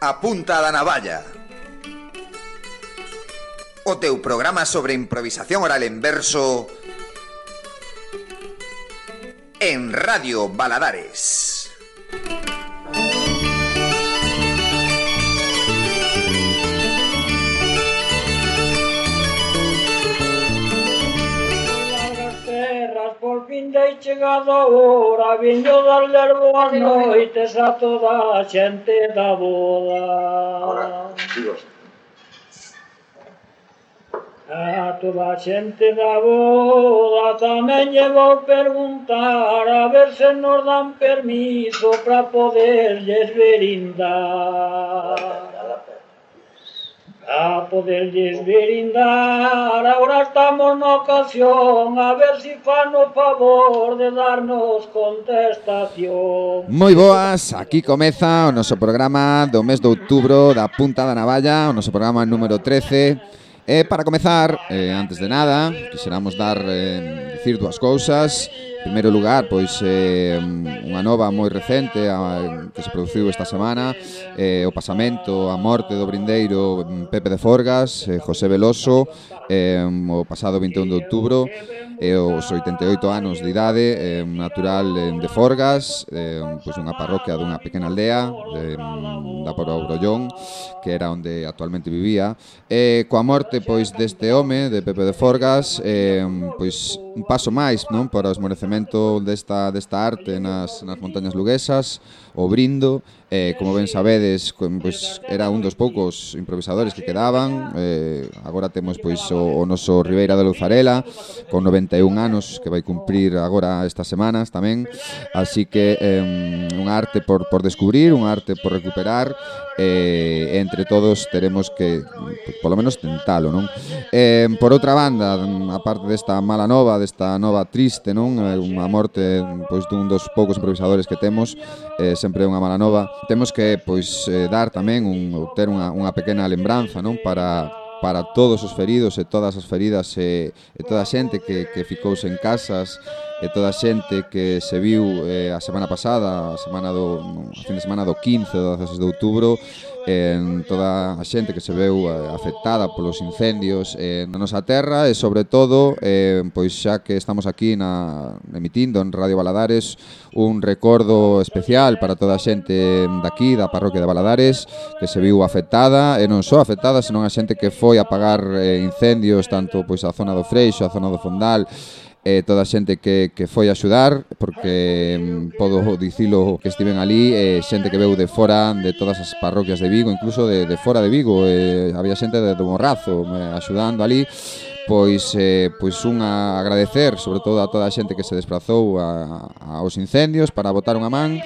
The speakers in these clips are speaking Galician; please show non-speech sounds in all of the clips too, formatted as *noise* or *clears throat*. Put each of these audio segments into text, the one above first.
A punta da navalla. O teu programa sobre improvisación oral en verso En Radio Baladares. vinda e chegada a hora, viño as boas noites a toda a xente da boda. Ahora, chicos. A toda a xente da boda tamén lle vou perguntar a ver se nos dan permiso para poderlles brindar a poderlles brindar. Ahora estamos na ocasión, a ver si fan o favor de darnos contestación. Moi boas, aquí comeza o noso programa do mes de outubro da Punta da Navalla, o noso programa número 13. E para comezar, eh, antes de nada, quixeramos dar, eh, dicir dúas cousas primeiro lugar, pois eh, unha nova moi recente a, que se produciu esta semana, eh, o pasamento, a morte do brindeiro mm, Pepe de Forgas, eh, José Veloso, eh, o pasado 21 de outubro, e os 88 anos de idade, eh, natural natural de Forgas, eh, pois unha parroquia dunha pequena aldea de, da por Obrollón, que era onde actualmente vivía. E coa morte pois deste home, de Pepe de Forgas, eh, pois un paso máis non para o esmorecemento desta, desta arte nas, nas montañas luguesas, o brindo, eh, como ben sabedes, pois era un dos poucos improvisadores que quedaban, eh, agora temos pois o, o noso Ribeira de Luzarela, con 91 anos, que vai cumprir agora estas semanas tamén, así que eh, unha arte por, por descubrir, unha arte por recuperar, eh, entre todos teremos que, polo menos, tentalo, non? Eh, por outra banda, a parte desta mala nova, desta nova triste, non? Eh, unha morte pois, dun dos poucos improvisadores que temos, eh, sempre é unha mala nova. Temos que pois eh, dar tamén un ou ter unha unha pequena lembranza, non, para para todos os feridos e todas as feridas e, e toda a xente que, que ficou sen casas e toda a xente que se viu eh, a semana pasada, a semana do a fin de semana do 15 do 16 de outubro en toda a xente que se veu eh, afectada polos incendios eh, en a nosa terra e sobre todo eh, pois xa que estamos aquí na emitindo en Radio Baladares un recordo especial para toda a xente daqui da parroquia de Baladares que se viu afectada e non só afectada senón a xente que foi a pagar eh, incendios tanto pois a zona do Freixo, a zona do Fondal eh, toda a xente que, que foi a axudar, porque mm, podo dicilo que estiven ali, eh, xente que veu de fora de todas as parroquias de Vigo, incluso de, de fora de Vigo, eh, había xente de, de Morrazo eh, axudando ali, pois eh, pois unha agradecer sobre todo a toda a xente que se desplazou a, a, aos incendios para botar unha man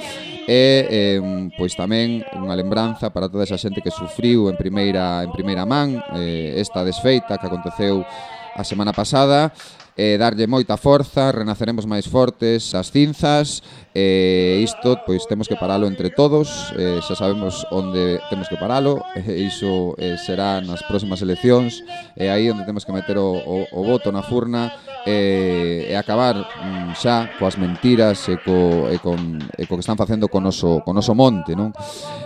e eh, pois tamén unha lembranza para toda esa xente que sufriu en primeira en primeira man eh, esta desfeita que aconteceu a semana pasada e darlle moita forza, renaceremos máis fortes as cinzas, e eh, isto pois temos que paralo entre todos, eh, xa sabemos onde temos que paralo, *laughs* e iso eh, será nas próximas eleccións, e aí onde temos que meter o, o, o voto na furna, eh, e acabar mm, xa coas mentiras e co, e, con, e co que están facendo con noso, con noso monte, non?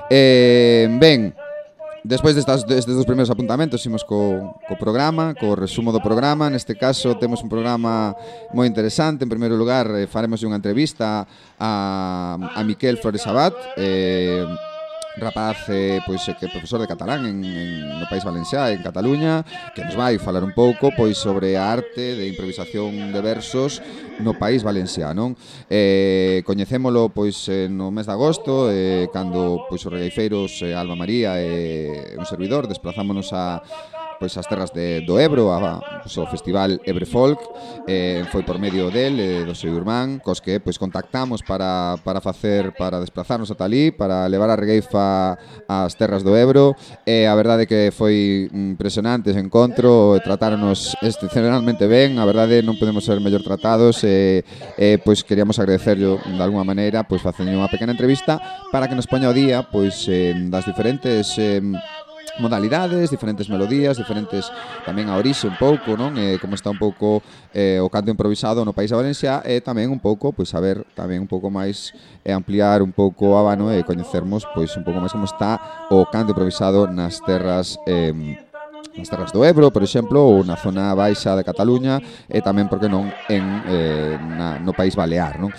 Eh, ben, Despois destas, destes dos primeiros apuntamentos imos co, co programa, co resumo do programa. Neste caso temos un programa moi interesante. En primeiro lugar eh, faremos unha entrevista a, a Miquel Flores Abad eh, rapaz eh, pois eh, que é profesor de catalán en, en no País Valenciá, en Cataluña, que nos vai falar un pouco pois sobre a arte de improvisación de versos no País Valenciá, non? Eh, coñecémolo pois eh, no mes de agosto, eh, cando pois os regaifeiros eh, Alba María e eh, un servidor desplazámonos a pois as terras de, do Ebro, a, pois, o festival Ebre Folk, eh, foi por medio del, eh, do seu irmán, cos que pois contactamos para, para facer, para desplazarnos ata ali, para levar a regueifa ás terras do Ebro, e eh, a verdade que foi impresionante ese encontro, tratáronos excepcionalmente ben, a verdade non podemos ser mellor tratados, e, eh, eh, pois queríamos agradecerlo de alguma maneira, pois facendo unha pequena entrevista para que nos poña o día pois eh, das diferentes eh, modalidades, diferentes melodías, diferentes tamén a orixe un pouco, non? Eh, como está un pouco eh, o canto improvisado no País de Valencia e eh, tamén un pouco, pois saber tamén un pouco máis e eh, ampliar un pouco a vano e eh, coñecermos pois un pouco máis como está o canto improvisado nas terras eh, nas terras do Ebro, por exemplo, ou na zona baixa de Cataluña e tamén, porque non, en, eh, na, no País Balear, non?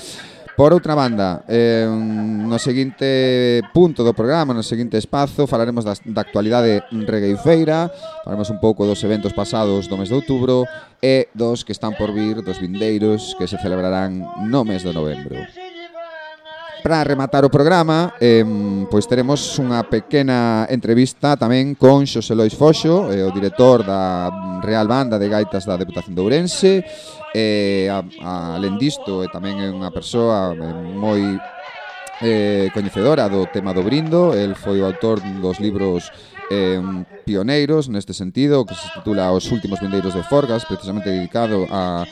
Por outra banda, eh, no seguinte punto do programa, no seguinte espazo, falaremos da, da actualidade regueifeira, falaremos un pouco dos eventos pasados do mes de outubro e dos que están por vir, dos vindeiros que se celebrarán no mes de novembro para rematar o programa, eh, pois teremos unha pequena entrevista tamén con Xosé Lois Foxo, eh, o director da Real Banda de Gaitas da Deputación de Ourense, eh, a, alén disto, e tamén é unha persoa eh, moi eh, coñecedora do tema do brindo, el foi o autor dos libros eh, pioneiros neste sentido, que se titula Os últimos vendeiros de Forgas, precisamente dedicado a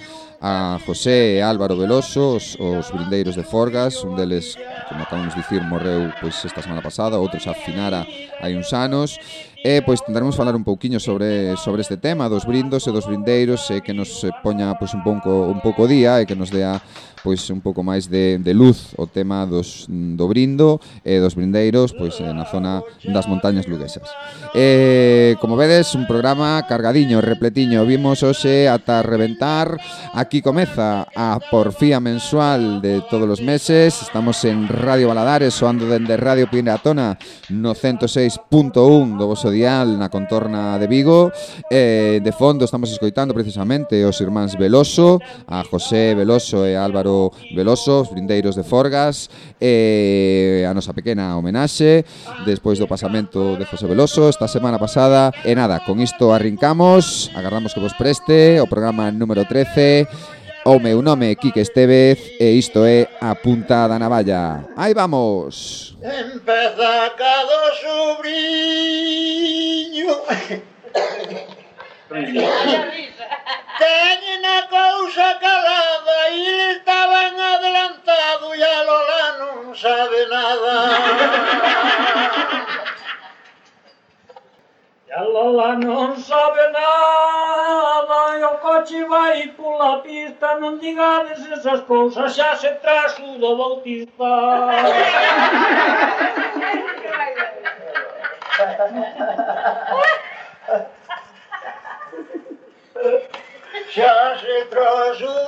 a José e Álvaro Veloso, os, os brindeiros de Forgas, un deles, como acabamos de dicir, morreu pois esta semana pasada, outro xa finara hai uns anos. E pois tentaremos falar un pouquiño sobre sobre este tema dos brindos e dos brindeiros e que nos poña pois un pouco un pouco día e que nos dea pois un pouco máis de, de luz o tema dos do brindo e dos brindeiros pois na zona das montañas luguesas. E como vedes, un programa cargadiño, repletiño, vimos hoxe ata reventar aquí Aquí comeza a porfía mensual de todos os meses. Estamos en Radio Baladares soando dende Radio Piratona no 106.1 do vosso dial na contorna de Vigo. Eh, De fondo estamos escoitando precisamente os irmáns Veloso A José Veloso e Álvaro Veloso, os brindeiros de Forgas eh, A nosa pequena homenaxe Despois do pasamento de José Veloso esta semana pasada. E nada, con isto arrincamos. Agarramos que vos preste o programa número 13 O meu nome é Quique Estevez e isto é A Punta da Navalla. Aí vamos! Empeza cada sobrinho Teñen a cousa calada e estaban adelantado e a Lola non sabe nada Ela non sabe nada. E o coche vai pola pista Non digades esas cousas, xa se traxo do Bautista. Xa se traxo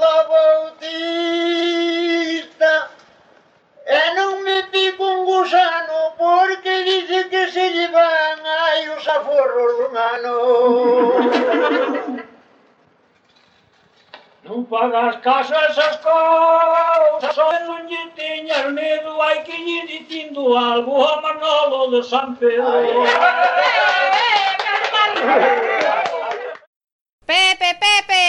pagas casa casas cousas Só non lle tiñas medo Hai que lle dicindo algo a Manolo de San Pedro. Pepe, Pepe,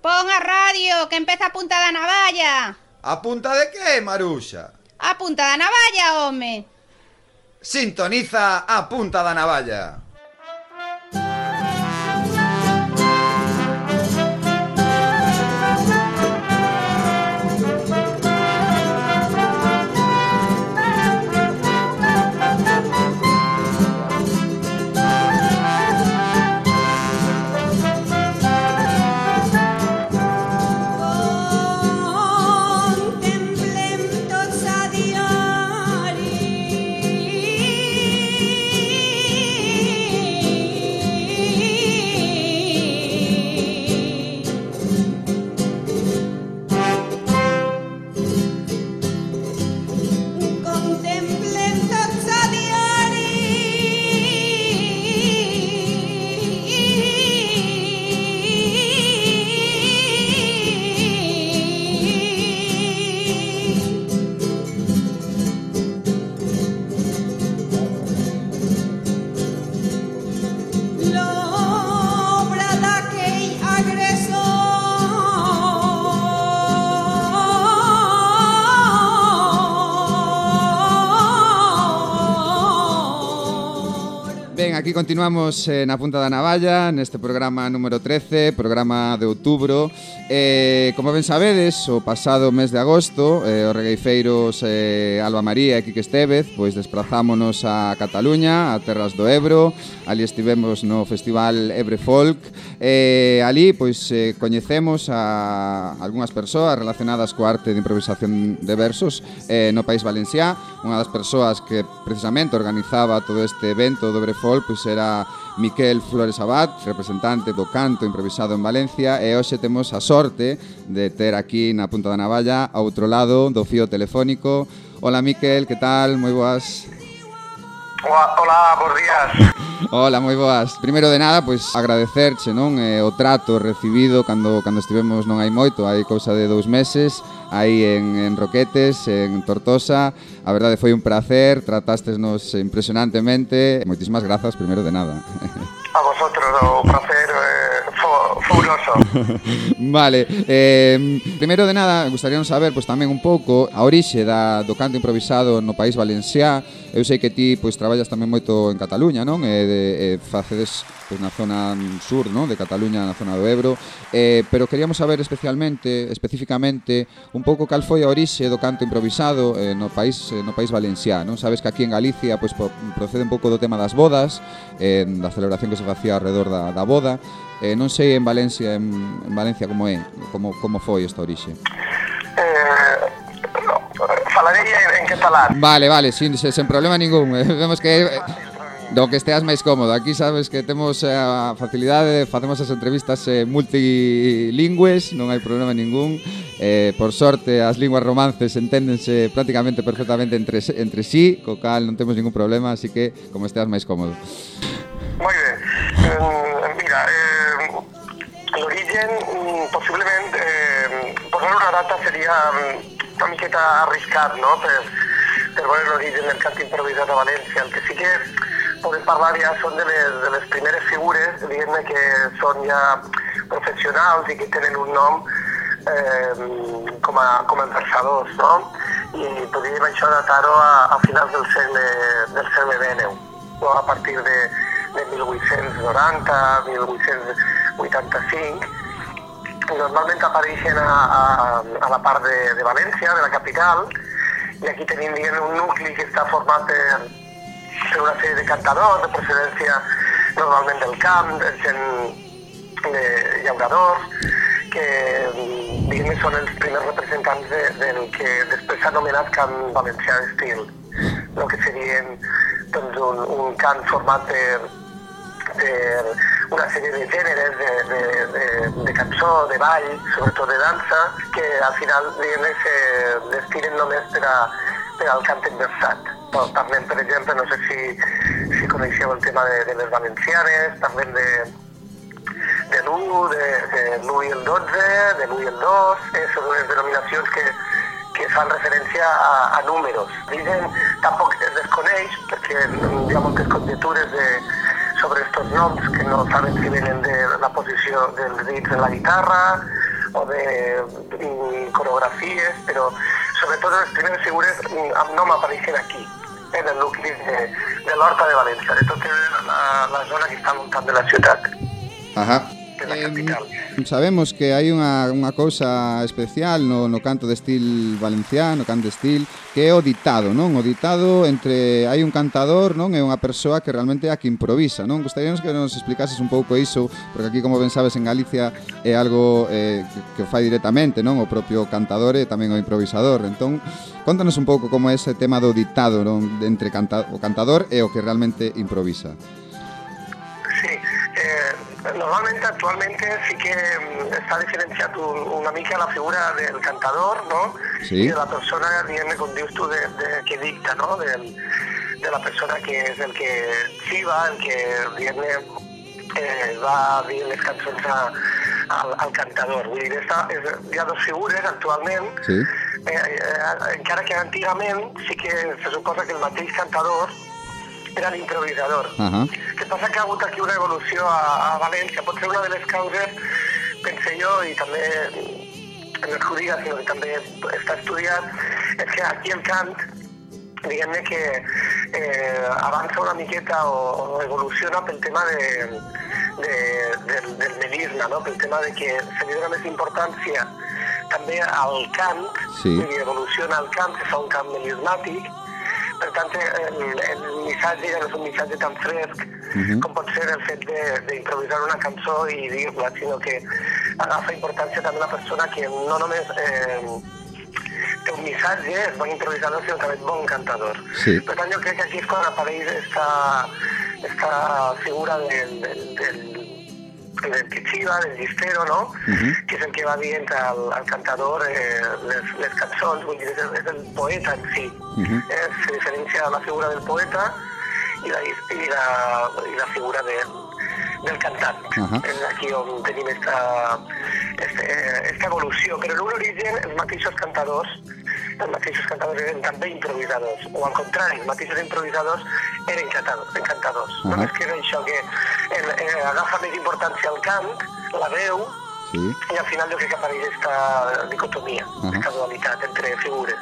pon a radio que empeza a punta da navalla. A punta de que, Maruxa? A punta da navalla, home. Sintoniza a punta da navalla. aquí continuamos eh, na Punta da Navalla Neste programa número 13, programa de outubro. Eh, Como ben sabedes, o pasado mes de agosto eh, Os regueifeiros eh, Alba María e Quique Estevez Pois desplazámonos a Cataluña, a Terras do Ebro. Ali estivemos no Festival Ebre Folk. Eh, Ali, pois, eh, coñecemos a algunhas persoas relacionadas co arte de improvisación de versos eh, no País Valenciá Unha das persoas que precisamente organizaba todo este evento do Ebre Folk pois era Miquel Flores Abad, representante do canto improvisado en Valencia, e hoxe temos a sorte de ter aquí na punta da navalla a outro lado do fío telefónico. Hola Miquel, que tal? Moi boas. Hola, bons días. *laughs* Hola, moi boas. Primeiro de nada, pois agradecerche, non, eh, o trato recibido cando cando estivemos non hai moito, hai cousa de dous meses aí en, en Roquetes, en Tortosa. A verdade foi un placer, tratástesnos impresionantemente. Moitísimas grazas, primeiro de nada. A vosotros, o prazer *laughs* vale, eh, primeiro de nada, gustaríamos saber pois, tamén un pouco a orixe da, do canto improvisado no País Valenciá. Eu sei que ti pois traballas tamén moito en Cataluña, non? E, de, e facedes pois, na zona sur, non? De Cataluña, na zona do Ebro. Eh, pero queríamos saber especialmente, especificamente, un pouco cal foi a orixe do canto improvisado eh, no país eh, no País Valenciá, non? Sabes que aquí en Galicia pois procede un pouco do tema das bodas, eh, da celebración que se facía alrededor da, da boda, Eh, non sei en Valencia en, en Valencia como é, como, como foi esta orixe. Eh, no, falaría en, en catalán. Vale, vale, sin, sen problema ningún. *laughs* Vemos que eh, do que esteas máis cómodo. Aquí sabes que temos eh, a facilidade facemos as entrevistas eh, multilingües, non hai problema ningún. Eh, por sorte, as linguas romances enténdense prácticamente perfectamente entre, entre sí, co cal non temos ningún problema, así que como esteas máis cómodo. Moi ben. Eh, l'origen mm, posiblement eh, posar una data seria mm, una miqueta arriscat, no?, per, per veure l'origen del cant improvisat a València. El que sí que podem parlar ja són de les, de les primeres figures, diguem-ne que són ja professionals i que tenen un nom eh, com, a, com a versadors, no? I podríem això datar-ho a, a finals del segle, del segle XIX, no? a partir de, de 1890, 1885, normalment apareixen a, a, a la part de, de València, de la capital, i aquí tenim diguem, un nucli que està format per, per una sèrie de cantadors de procedència normalment del camp, de gent de llauradors, que diguem, són els primers representants de, del que després s'ha anomenat cant valencià d'estil, el que serien doncs, un, un cant format per, per una sèrie de gèneres de, de, de, de cançó, de ball, sobretot de dansa, que al final diguem se destinen només per, a, per al cant enversat. Parlem, per exemple, no sé si, si coneixeu el tema de, de les valencianes, parlem de, de l'1, de, de l'1 i el 12, de l'1 i el 2, eh, són unes denominacions que, que fan referència a, a números. L'origen tampoc es desconeix perquè hi ha moltes conjectures de, sobre estos noms que no saben si venen de la posició dels dits en la guitarra o de, de coreografies, però sobretot les primeres figures amb nom apareixen aquí, en el nucli de, de l'Horta de València, de tota la, la zona que està al voltant de la ciutat. Ajá. de la capital. sabemos que hai unha, unha cousa especial no, no canto de estil valenciano, canto de estil, que é o ditado, non? O ditado entre hai un cantador, non? É unha persoa que realmente é a que improvisa, non? Gostaríamos que nos explicases un pouco iso, porque aquí, como ben sabes, en Galicia é algo eh, que, que o fai directamente, non? O propio cantador e tamén o improvisador. Entón, contanos un pouco como é ese tema do ditado, non? Entre canta, o cantador e o que realmente improvisa. Normalment actualment sí que mm, està diferenciat un, una mica la figura del cantador, no? Sí. I de la persona, diguem com dius tu, de, de, que dicta, no? Del, de la persona que és el que xiva, el que, diguem eh, va dir les cançons a, al, al cantador. Vull dir, esta, és, hi ha dues figures actualment, Sí. eh, eh, encara que antigament sí que se suposa que el mateix cantador era l'improvisador. Ajá. El que passa que ha hagut aquí una evolució a, a València. Pot ser una de les causes, pense jo, i també no és que diga, sinó que també està estudiat, és que aquí el cant, diguem-ne que eh, avança una miqueta o, o evoluciona pel tema de, de, del, del melisme, no? pel tema de que se li dona més importància també al cant, Sí. dir, evoluciona el cant, se fa un cant melismàtic, per tant, el, el missatge ja no és un missatge tan fresc Mhm. com pot ser el fet de- d'improvisar una cançó i dir-la, sinó que agafa importància també la persona que no només eh, té un missatge, és bon improvisador, sinó també bon cantador. Sí. Per tant, jo crec que aquí és quan apareix esta, esta figura del, del, del, xiva, del llistero, no? Mhm. que és el que va dient al, al cantador eh, les, les cançons, vull dir, és el, és el poeta en si. Mhm. eh, se diferencia la figura del poeta i la, i la, i la figura de, del cantant. Ahà. És aquí on tenim esta, este, esta evolució, però en un origen els mateixos cantadors els mateixos cantadors eren també improvisadors, o al contrari, els mateixos improvisadors eren cantadors. cantadors. Ahà. Només que és això, que el, eh, agafa més importància al cant, la veu, Sí. y al final yo creo que aparece esta dicotomía, Ajá. esta dualidad entre figuras.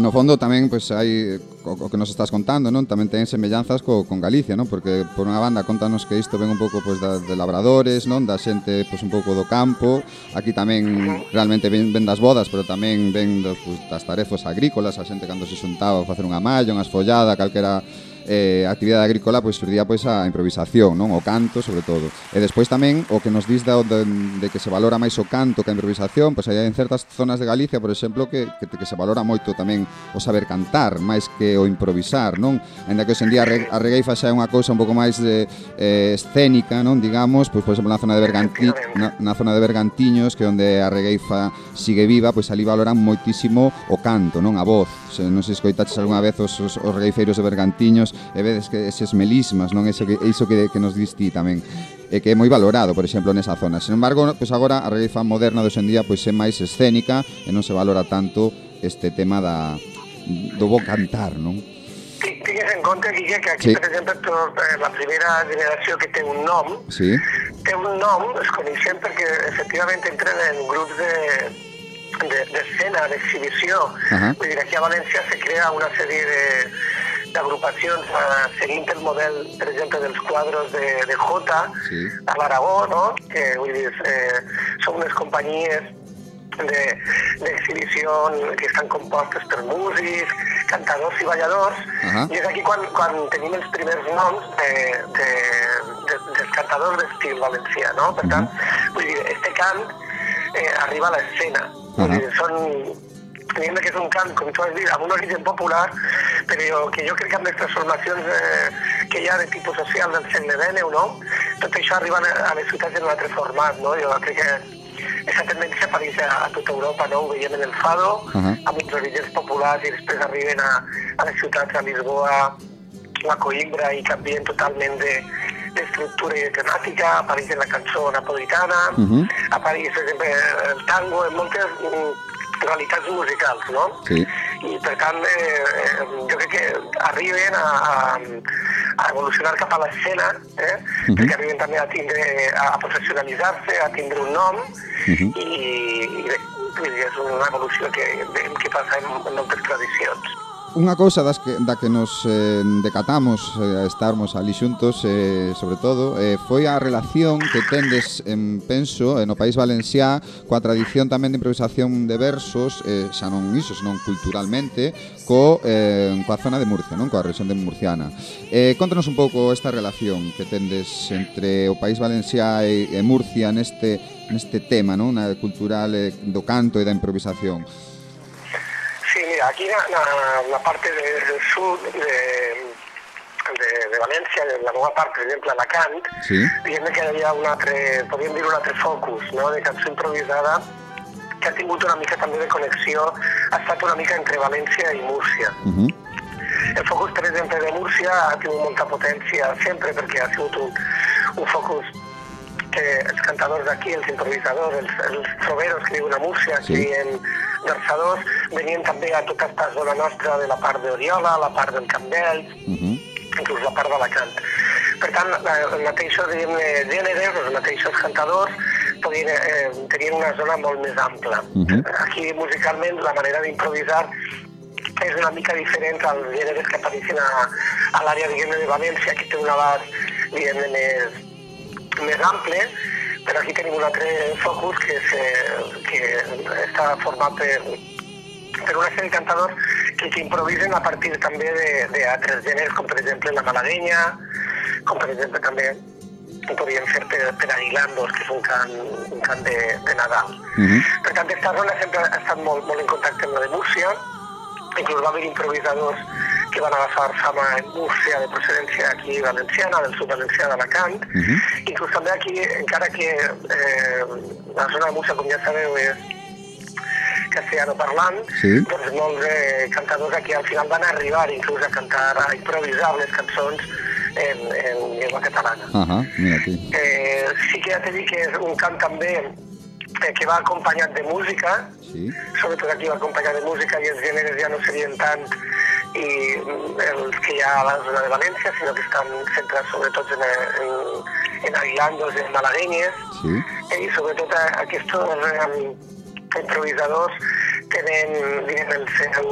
no fondo tamén pois hai o, o que nos estás contando, non? Tamén ten semellanzas co, con Galicia, non? Porque por unha banda contanos que isto ven un pouco pois da, de labradores, non? Da xente pois un pouco do campo. Aquí tamén realmente ven, ven das bodas, pero tamén ven dos, pois, das tarefas agrícolas, a xente cando se xuntaba a facer unha malla, unha follada, calquera eh, actividade agrícola pois surdía pois a improvisación, non? O canto, sobre todo. E despois tamén o que nos dis da, de, de que se valora máis o canto que a improvisación, pois hai en certas zonas de Galicia, por exemplo, que, que, que se valora moito tamén o saber cantar máis que o improvisar, non? Ainda que hoxe en día a regueifa xa é unha cousa un pouco máis de, eh, escénica, non? Digamos, pois por exemplo na zona de Berganti, na, na zona de Bergantiños, que onde a regueifa sigue viva, pois ali valoran moitísimo o canto, non? A voz. Se, non se escoitaches algunha vez os, os, os regueifeiros de Bergantiños e vedes que eses melismas, non? Eso que, iso que, que nos diste tamén e que é moi valorado, por exemplo, nesa zona. Sin embargo, pois agora a realifa moderna de día pois é máis escénica e non se valora tanto este tema da, do bo cantar, non? Tiñes en conta, Guille, que aquí, sí. per exemple, tot, eh, la primera generació que té un nom, sí. té un nom, es coneixen perquè efectivament entren en grups de, d'escena, de, d'exhibició. Uh -huh. Vull dir, aquí a València se crea una sèrie de, d'agrupacions eh, seguint el model, per exemple, dels quadros de, de Jota Sí. a l'Aragó, no? que vull dir, eh, són unes companyies de- d'exhibició que estan compostes per músics, cantadors i balladors, Ahà. i és aquí quan, quan tenim els primers noms de, de, de, dels cantadors d'estil valencià, no? Per tant, vull dir, este cant eh, arriba a l'escena. Ahà. dir, són diguem que és un cant, com tu has dit, amb un origen popular, però que jo crec que amb les transformacions eh, que hi ha de tipus social del segle XIX, no? tot això arriba a les ciutats en un altre format. No? Jo crec que aquesta tendència apareix a, a tota Europa, no? ho veiem en el Fado, Ahà. amb uns orígens populars i després arriben a, a les ciutats, a Lisboa, a Coimbra i canvien totalment de, d'estructura i de temàtica, apareix en la cançó napolitana, Mhm. apareix, per exemple, el tango, en moltes realitats musicals, no? Sí. I per tant, eh, eh, jo crec que arriben a, a, evolucionar cap a l'escena, eh? Mhm. perquè arriben també a tindre, a professionalitzar-se, a tindre un nom, Mhm. i, i bé, és una evolució que, que passa en, en moltes tradicions. Unha cousa das que, da que nos eh, decatamos eh, estarmos ali xuntos, eh, sobre todo, eh, foi a relación que tendes, en, penso, eh, no País Valenciá, coa tradición tamén de improvisación de versos, eh, xa non iso, senón culturalmente, co, eh, coa zona de Murcia, non coa región de Murciana. Eh, contanos un pouco esta relación que tendes entre o País Valenciá e, e Murcia neste, neste tema, non? Na cultural eh, do canto e da improvisación. Sí, mira, aquí na, na, na parte de, del sud de, de, de València, en la meva part, per exemple, Alacant, Sí? diguem que hi ha un altre, podríem dir un altre focus, no?, de cançó improvisada, que ha tingut una mica també de connexió, ha estat una mica entre València i Múrcia. Uh -huh. El focus, per exemple, de Múrcia ha tingut molta potència sempre perquè ha sigut un, un focus que els cantadors d'aquí, els improvisadors, els, els troveros que viuen a Múrcia, Sí. que diuen versadors, venien també a tota aquesta zona nostra de la part d'Oriola, la part del Camp d'Ells, Uh -huh. inclús la part d'Alacant. Per tant, els mateixos diguem-ne, gèneres, els mateixos cantadors, podien, eh, tenien una zona molt més ampla. Mhm. Aquí, musicalment, la manera d'improvisar és una mica diferent als gèneres que apareixen a, a l'àrea de València, que té un abast diguem més, més ample, però aquí tenim un altre focus que, que està format per, per una sèrie de cantadors que, que improvisen a partir també d'altres gèneres, com per exemple la malaguenya, com per exemple també ho podríem fer per, per Aguilandos, que és un cant, un cant de, de Nadal. Uh -huh. Per tant, aquesta zona sempre ha estat molt, molt en contacte amb la de Múrcia, inclús va haver improvisadors que van agafar fama en Múrcia de procedència aquí valenciana, del sud valencià d'Alacant, Uh -huh. inclús també aquí, encara que eh, la zona de Múrcia, com ja sabeu, és castellano parlant, Sí. doncs molts eh, cantadors aquí al final van arribar inclús a cantar, a improvisar les cançons en, en llengua catalana. Ajá, mira aquí. Eh, sí que ja t'he dit que és un cant també que va acompanyat de música, Sí. sobretot aquí va acompanyat de música i els gèneres ja no serien tant i mm, els que hi ha a la zona de València, sinó que estan centrats sobretot en, en, en aguilandos, en malaguenyes, Sí. eh, i sobretot aquests improvisadors tenen diguem, el seu,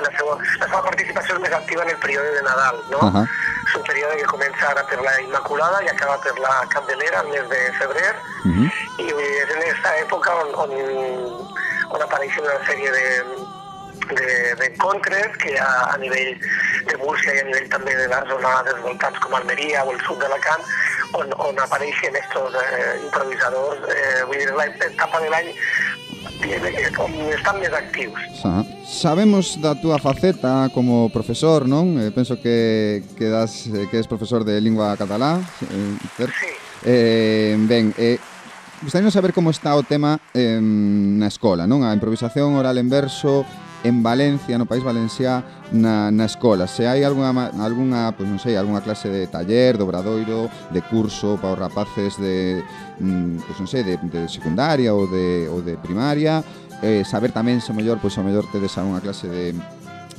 la seva, la seva participació és més activa en el període de Nadal, no? Ahà. És un període que comença ara per la Immaculada i acaba per la Candelera, el mes de febrer, Uh -huh. És en aquesta època on, on, on apareixen una sèrie de de- d'encontres que hi ha a nivell de Múrcia i a nivell també de la zona dels voltants com Almeria o el sud d'Alacant on, on apareixen estos eh, improvisadors eh, vull dir, l'etapa de l'any més actius Ajá. Sabemos da túa faceta como profesor, non? Eh, penso que, que, das, eh, que és profesor de lingua catalá, eh? Sí. Eh, ben, eh, Gostaríamos saber como está o tema eh, na escola, non? A improvisación oral en verso en Valencia, no País Valencia, na, na escola. Se hai algunha, alguna, pois pues non sei, algunha clase de taller, de obradoiro, de curso para os rapaces de, mm, pois pues non sei, de, de secundaria ou de, ou de primaria, eh, saber tamén se mellor, pois pues, mellor tedes algunha clase de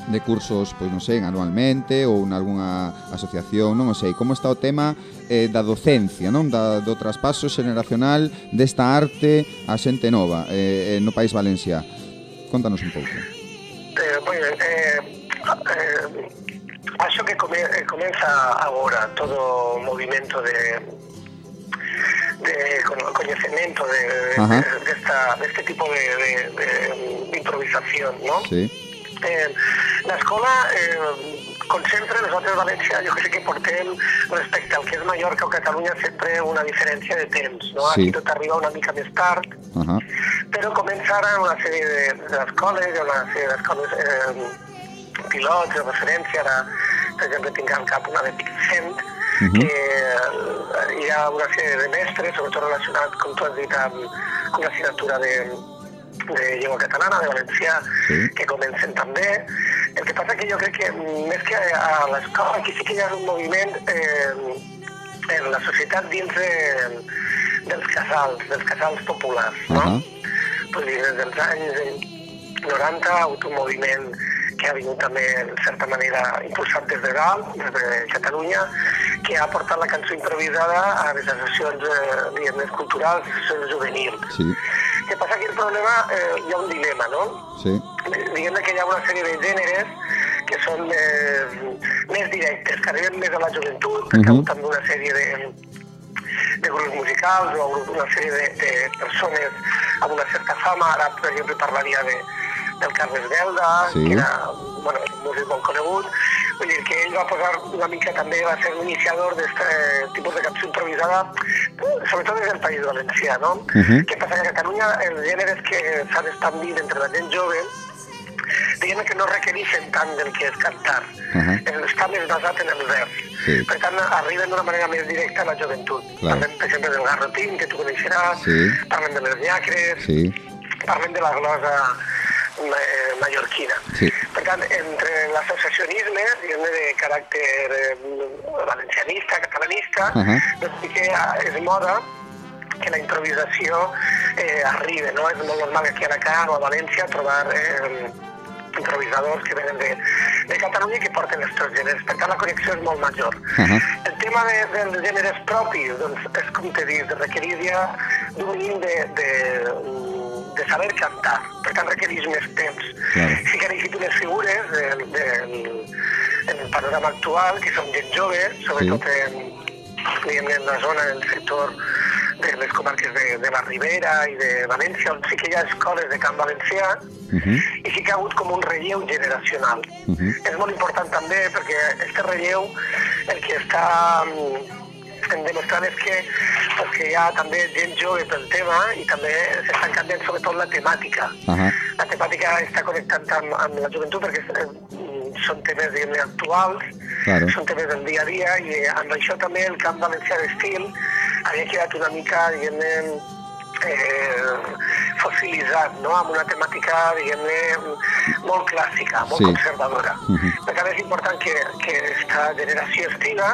de cursos, pois non sei, anualmente ou nalgúna asociación, non o sei, como está o tema eh, da docencia, non, da, do traspaso xeneracional desta arte á xente nova eh, eh no País Valencia. Contanos un pouco. Eh, bueno, eh, eh, acho que come, eh, comeza agora todo o movimento de de coñecemento de, de, de, de, esta, de este tipo de, de, de improvisación, ¿no? Sí. Eh, la escola eh, concentra nosaltres a València, jo crec que portem respecte al que és Mallorca o Catalunya sempre una diferència de temps, no? Sí. Aquí tot arriba una mica més tard, Ajá. però comença ara una sèrie de- d'escoles, ha una sèrie d'escoles eh, pilots de referència, ara, per exemple, tinc al cap una de Picsent, Mhm. que eh, hi ha una sèrie de mestres, sobretot relacionat, com tu has dit, amb, amb l'assignatura de, de llengua catalana, de valencià, Sí. que comencen també. El que passa que jo crec que mm, més que a l'escola, aquí sí que hi ha un moviment eh, en la societat dins de, dels casals, dels casals populars, no? Ahà. Vull dir, des dels anys 90 ha hagut un moviment que ha vingut també, en certa manera, impulsat des de dalt, des de Catalunya, que ha portat la cançó improvisada a les associacions eh, diguem, culturals, associacions juvenils. Sí. Què passa que el problema, eh, hi ha un dilema, no? Sí. diguem que hi ha una sèrie de gèneres que són més, més directes, que arriben més a la joventut, perquè uh. -huh. també una sèrie de, de grups musicals o una sèrie de, de persones amb una certa fama, ara per exemple parlaria de, del Carles Belda, Sí. que era bueno, un músic molt conegut, vull dir que ell va posar una mica també, va ser l'iniciador d'aquest tipus de cançó improvisada, sobretot des del País Valencià, no? Mhm. Què passa que a Catalunya els gèneres que s'han extendit entre la gent jove diguem que no requereixen tant del que és cantar. Ahà. Eh, Està més basat en el vers. Sí. Per tant, arriben d'una manera més directa a la joventut. Clar. Parlem, per exemple, del garrotín, que tu coneixeràs, Sí. parlem de les llacres, Sí. parlem de la glosa mallorquina. Sí. Per tant, entre l'associacionisme, diguem de caràcter eh, valencianista, catalanista, Ahà. doncs sí que és moda que la improvisació eh, arribi, no? És molt normal que aquí a Alacant o a València trobar eh, improvisadors que venen de, de Catalunya i que porten els seus gèneres. Per tant, la connexió és molt major. Ahà. El tema de, dels gèneres propis, doncs, és com t'he dit, requerir ja d'un mínim de, de, de saber cantar. Per tant, requereix més temps. Claro. Sí que han eixit unes figures del, del, en el panorama actual, que són gent jove, sobretot Sí. en, diguem, en la zona del sector de les comarques de, de la Ribera i de València, on sí que hi ha escoles de camp valencià, Mhm. i sí que ha hagut com un relleu generacional. Mhm. És molt important també perquè este relleu el que està mm, demostrant és que, pues, que hi ha també gent jove pel tema i també s'estan canviant sobretot la temàtica. Ajá. La temàtica està connectant amb, amb la joventut perquè eh, són temes diguem actuals, Claro. són temes del dia a dia i eh, amb això també el camp valencià d'estil havia quedat una mica, diguem-ne, eh, fossilitzat, no? amb una temàtica, diguem-ne, molt clàssica, molt Sí. conservadora. Mhm. Per tant, és important que, que aquesta generació estiga,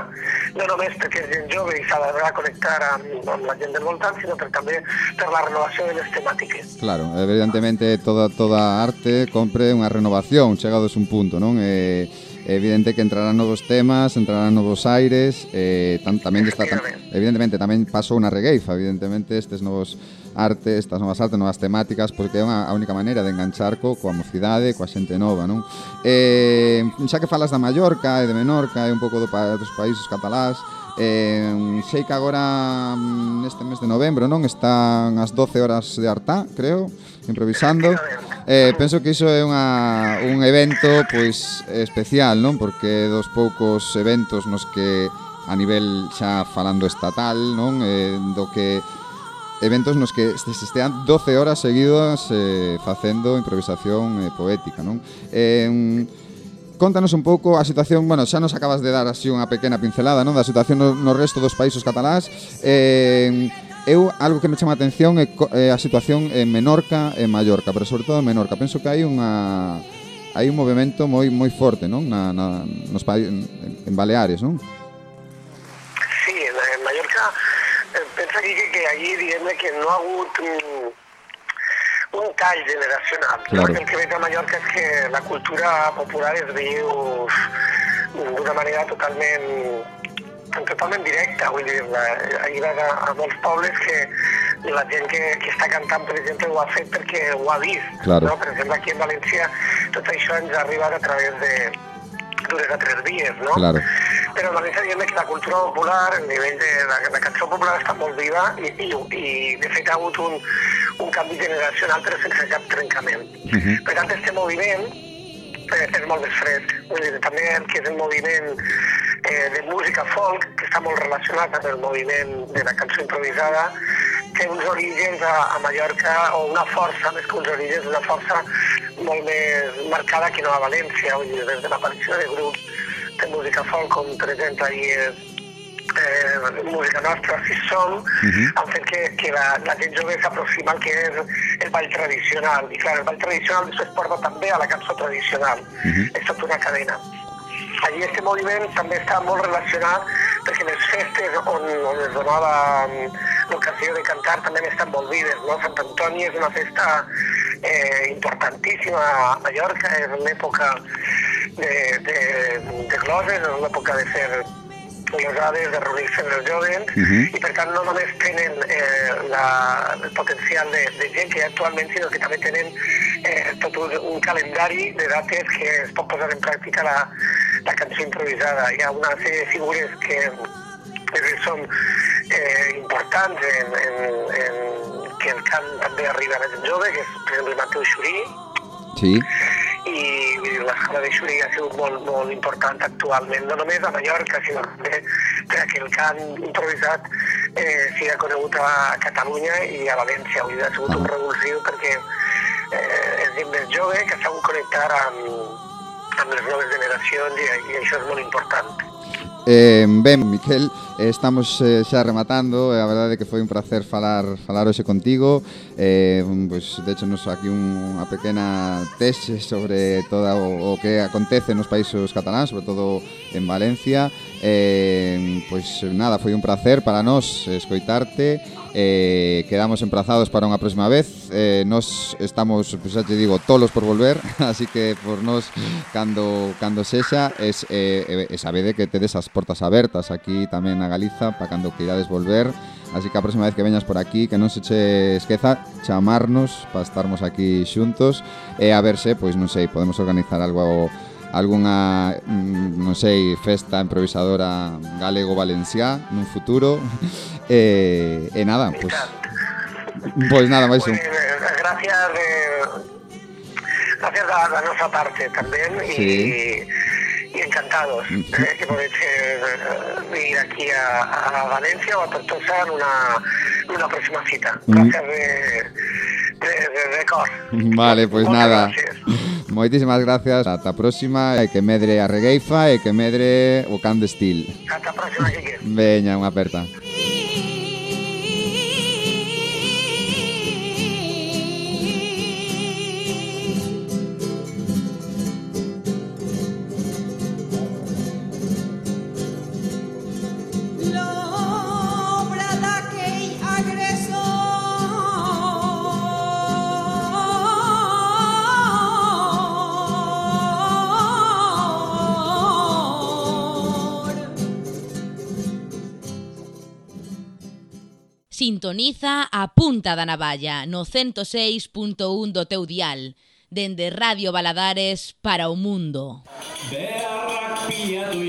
no només perquè és gent jove i s'ha de connectar amb, amb la gent del voltant, sinó per, també per la renovació de les temàtiques. Claro, evidentemente toda toda arte compre unha renovación, chegados un punto, non? Eh, é evidente que entrarán novos temas, entrarán novos aires, eh, tan, tamén está, tam, evidentemente tamén pasou unha regueifa, evidentemente estes novos artes, estas novas artes, novas temáticas, pois porque é unha, a única maneira de enganchar co, coa mocidade, coa xente nova, non? Eh, xa que falas da Mallorca e de Menorca e un pouco do, pa, dos países catalás, eh, sei que agora mm, neste mes de novembro, non? Están as 12 horas de Artá, creo, improvisando. Eh, penso que iso é unha, un evento pois especial, non? Porque dos poucos eventos nos que a nivel xa falando estatal, non? Eh, do que eventos nos que se estean 12 horas seguidas eh, facendo improvisación eh, poética, non? Eh, Contanos un pouco a situación, bueno, xa nos acabas de dar así unha pequena pincelada, non? Da situación no, no resto dos países catalás. Eh, eu algo que me chama a atención é, é a situación en Menorca e Mallorca, pero sobre todo en Menorca. Penso que hai unha hai un movimento moi moi forte, non, na, na nos en, Baleares, non? Sí, en, Mallorca eh, pensa que, que allí diguem que no ha hagut un, un tall generacional. Claro. El que veig a Mallorca és que la cultura popular es viu d'una manera totalment totalment directa, vull dir, la, ahir vas a, a molts pobles que la gent que, que està cantant, per exemple, ho ha fet perquè ho ha vist. Claro. No? Per exemple, aquí en València tot això ens ha arribat a través de dues a tres vies, no? Claro. Però a València diguem que la cultura popular, a nivell de la, la cançó popular està molt viva i, i, i de fet ha hagut un, un canvi generacional però sense cap trencament. Mhm. Per tant, este moviment és molt més fred. Vull dir, també el que és el moviment eh, de música folk, que està molt relacionat amb el moviment de la cançó improvisada, té uns orígens a, a Mallorca, o una força, més que uns orígens, una força molt més marcada que no a València, vull dir, des de l'aparició de grups de música folk, com per exemple ahir eh, música nostra, si som, han fet que, que la, la gent jove s'aproxima al que és el ball tradicional. I clar, el ball tradicional després porta també a la cançó tradicional. És tota una cadena. Allí este moviment també està molt relacionat perquè les festes on, on es donava mm, l'ocasió de cantar també estan molt vives. No? Sant Antoni és una festa eh, importantíssima a Mallorca, és l'època de, de, de gloses, és l'època de fer les hores de reunir-se amb els joves Mhm. i per tant no només tenen eh, la, el potencial de, de gent que hi ha actualment, sinó que també tenen eh, tot un, un calendari de dates que es pot posar en pràctica la, la cançó improvisada. Hi ha una sèrie de figures que, que són eh, importants en, en, en, que el cant també arriba a la gent jove, que és per exemple Mateu Xurí, Sí. I l'escola de Xuri ha sigut molt, molt important actualment, no només a Mallorca, sinó també perquè el cant improvisat eh, sigui conegut a Catalunya i a València. Dir, ha sigut un revulsiu perquè eh, és gent més jove que s'ha sabut connectar amb, amb les noves generacions i, i això és molt important. Eh, ben, Miquel, eh, estamos eh, xa rematando, eh, a verdade é que foi un placer falar falar hoxe contigo. Eh, pois, pues, de hecho, nos aquí un, unha pequena tese sobre todo o, o que acontece nos países cataláns, sobre todo en Valencia. Eh, pois pues, nada, foi un placer para nós escoitarte eh, quedamos emplazados para unha próxima vez. Eh, nos estamos, pues, xa te digo, tolos por volver *laughs* así que por nos cando, cando sexa es, eh, eh, e sabede que tedes as portas abertas aquí tamén na Galiza para cando queirades volver. Así que a próxima vez que veñas por aquí que non se che esqueza chamarnos para estarmos aquí xuntos. E a verse, pois non sei, podemos organizar algo algunha, mm, non sei, festa improvisadora galego-valenciá nun futuro. *laughs* e, e nada, pois... Pues, pois nada, máis. Pues, eh, gracias de, gracias da, da nosa parte tamén Sí. e, e encantados eh, que podedes eh, vir aquí a, a Valencia ou a Tortosa nunha, nunha próxima cita. Gracias de, de, de, de cor. Vale, Moitas nada. gracias. Moitísimas gracias. Ata a próxima e que medre a regueifa e que medre o can de steel. Ata a próxima, Guille. Veña, unha aperta. Sintoniza a Punta da Navalla no 106.1 do teu dial. Dende Radio Baladares para o mundo. Berrak piatu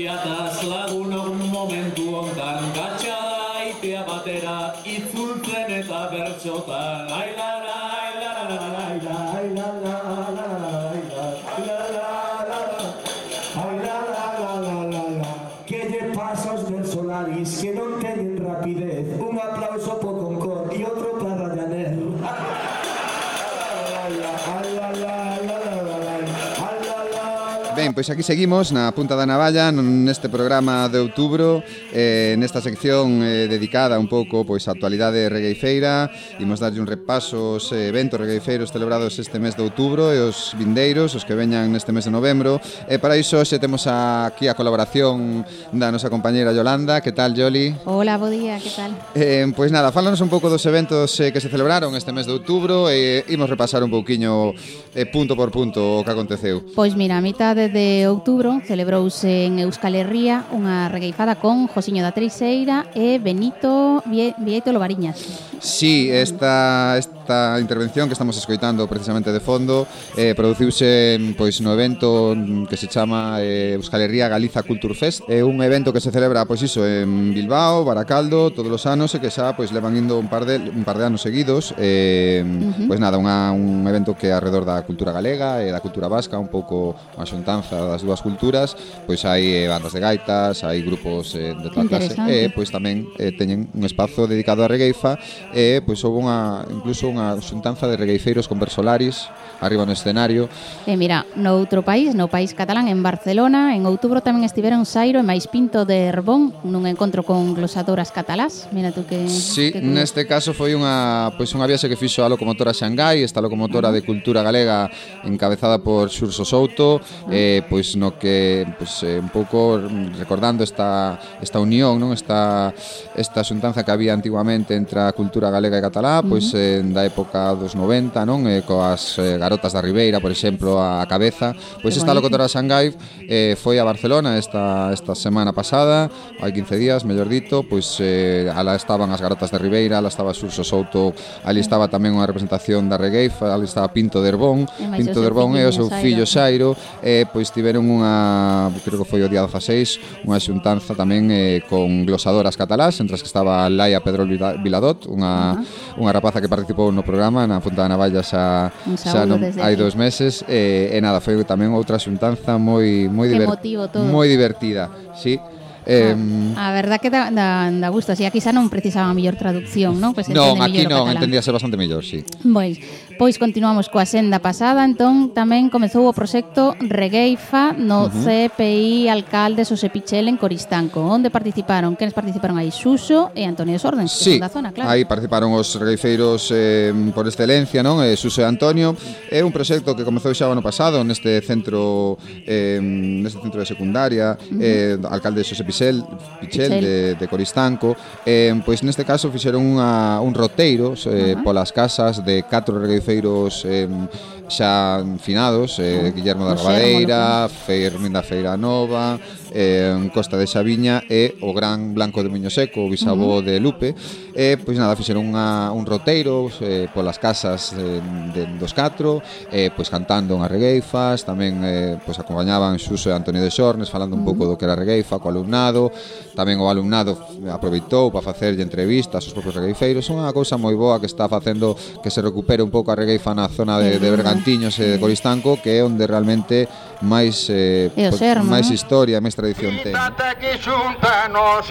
Ben, pois aquí seguimos na punta da navalla neste programa de outubro eh, nesta sección eh, dedicada un pouco pois á actualidade regueifeira imos darlle un repaso aos eventos regueifeiros celebrados este mes de outubro e os vindeiros, os que veñan neste mes de novembro e para iso xe temos aquí a colaboración da nosa compañeira Yolanda que tal Yoli? Hola, bo día, que tal? Eh, pois nada, fálanos un pouco dos eventos eh, que se celebraron este mes de outubro e imos repasar un pouquiño eh, punto por punto o que aconteceu Pois mira, a mitad de de outubro celebrouse en Euskal Herria unha regueifada con Josiño da Treixeira e Benito Vieito Lobariñas. Sí, esta, esta esta intervención que estamos escoitando precisamente de fondo eh, produciuse pois no evento que se chama eh, Euskal Herria Galiza Culture Fest é eh, un evento que se celebra pois iso en Bilbao, Baracaldo, todos os anos e que xa pois levan indo un par de un par de anos seguidos eh, uh -huh. pois nada, unha, un evento que alrededor da cultura galega e da cultura vasca un pouco a xuntanza das dúas culturas pois hai eh, bandas de gaitas, hai grupos eh, de toda clase e pois tamén eh, teñen un espazo dedicado a regueifa e pois houve unha, incluso unha unha xuntanza de regueiceiros con versolaris arriba no escenario. E mira, no outro país, no país catalán, en Barcelona, en outubro tamén estiveron Sairo e máis Pinto de Herbón nun encontro con glosadoras catalás. Mira tú que... Sí, que... neste caso foi unha, pois, unha viaxe que fixo a locomotora Xangai, esta locomotora de cultura galega encabezada por Xurso Souto, ah. eh, pois no que pois, eh, un pouco recordando esta, esta unión, non? Esta, esta xuntanza que había antigamente entre a cultura galega e catalá, pois uh -huh. eh, da época dos 90, non? Eh, coas eh, Garotas da Ribeira, por exemplo, a cabeza. Pois esta locutora Xangai eh, foi a Barcelona esta, esta semana pasada, hai 15 días, mellor dito, pois eh, ala estaban as Garotas da Ribeira, ala estaba Surso Souto, ali estaba tamén unha representación da Regueifa, ali estaba Pinto Derbón, Pinto Derbón e o seu fillo Xairo, eh, pois tiveron unha, creo que foi o día 16, unha xuntanza tamén eh, con glosadoras catalás, entre as que estaba Laia Pedro Viladot, unha, uh -huh. unha rapaza que participou no programa na Punta de Navallas xa, xa no desde hai dous meses e, e nada, foi tamén outra xuntanza moi moi divertida, moi divertida, si. Sí? Eh, a, a verdad que da, da, da gusto, así aquí xa non precisaba mellor traducción, non? Pois pues non, aquí non, entendía ser bastante mellor, si. Sí. Pois, Pois continuamos coa senda pasada, entón tamén comezou o proxecto Regueifa no uh -huh. CPI Alcalde Xosé Pichel en Coristanco, onde participaron, quenes participaron aí? Suso e Antonio Sordens, sí, son da zona, claro. aí participaron os regueifeiros eh, por excelencia, non? Eh, Suso e Antonio. É un proxecto que comezou xa o ano pasado neste centro eh, neste centro de secundaria, uh -huh. eh, Alcalde Xosé Pichel, Pichel, Pichel. De, de Coristanco. Eh, pois neste caso fixeron unha, un roteiro eh, uh -huh. polas casas de catro regueifeiros cruceros em, xa finados, eh, Guillermo da Rabadeira, Ferminda Feira Nova, eh, Costa de Xaviña e o gran Blanco de Miño Seco, o bisabó uh -huh. de Lupe. E, eh, pois nada, fixeron unha, un roteiro eh, polas casas eh, de, dos catro, eh, pois cantando unhas regueifas, tamén eh, pois acompañaban Xuso e Antonio de Xornes falando un pouco do que era regueifa, co alumnado, tamén o alumnado aproveitou para facerlle entrevistas aos propios regueifeiros, unha cousa moi boa que está facendo que se recupere un pouco a regueifa na zona de, de Bergantiños Cantiños e eh, de Coristanco, que é onde realmente máis eh, e o pois, sermo, máis historia, máis tradición ten. Quítate aquí xunta nos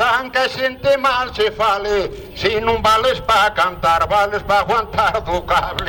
xente mal se fale, si non vales pa cantar, vales pa aguantar do cable.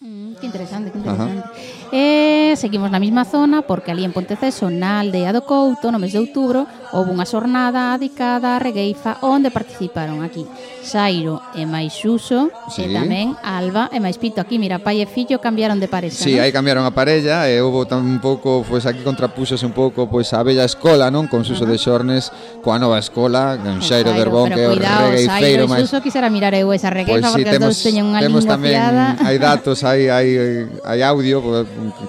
Mm, que interesante, que interesante. Eh, E seguimos na mesma zona porque ali en Ponteceso, na aldea do Couto, no mes de outubro, Houve unha xornada dedicada a Regueifa onde participaron aquí Xairo e máis Xuso sí. e tamén Alba e máis Pito. Aquí, mira, pai e fillo cambiaron de parella. Sí, non? aí cambiaron a parella e houve tan un pouco, pois pues, aquí contrapúxose un pouco pois pues, a bella escola, non? Con Xuxo uh -huh. de Xornes, coa nova escola, con Xairo, Xairo Derbón, que é o regueifeiro máis. Xuxo quixera mirar eu esa regueifa pois, pues, sí, porque temos, teñen unha temos tamén, hai *laughs* datos, hai, hai, hai audio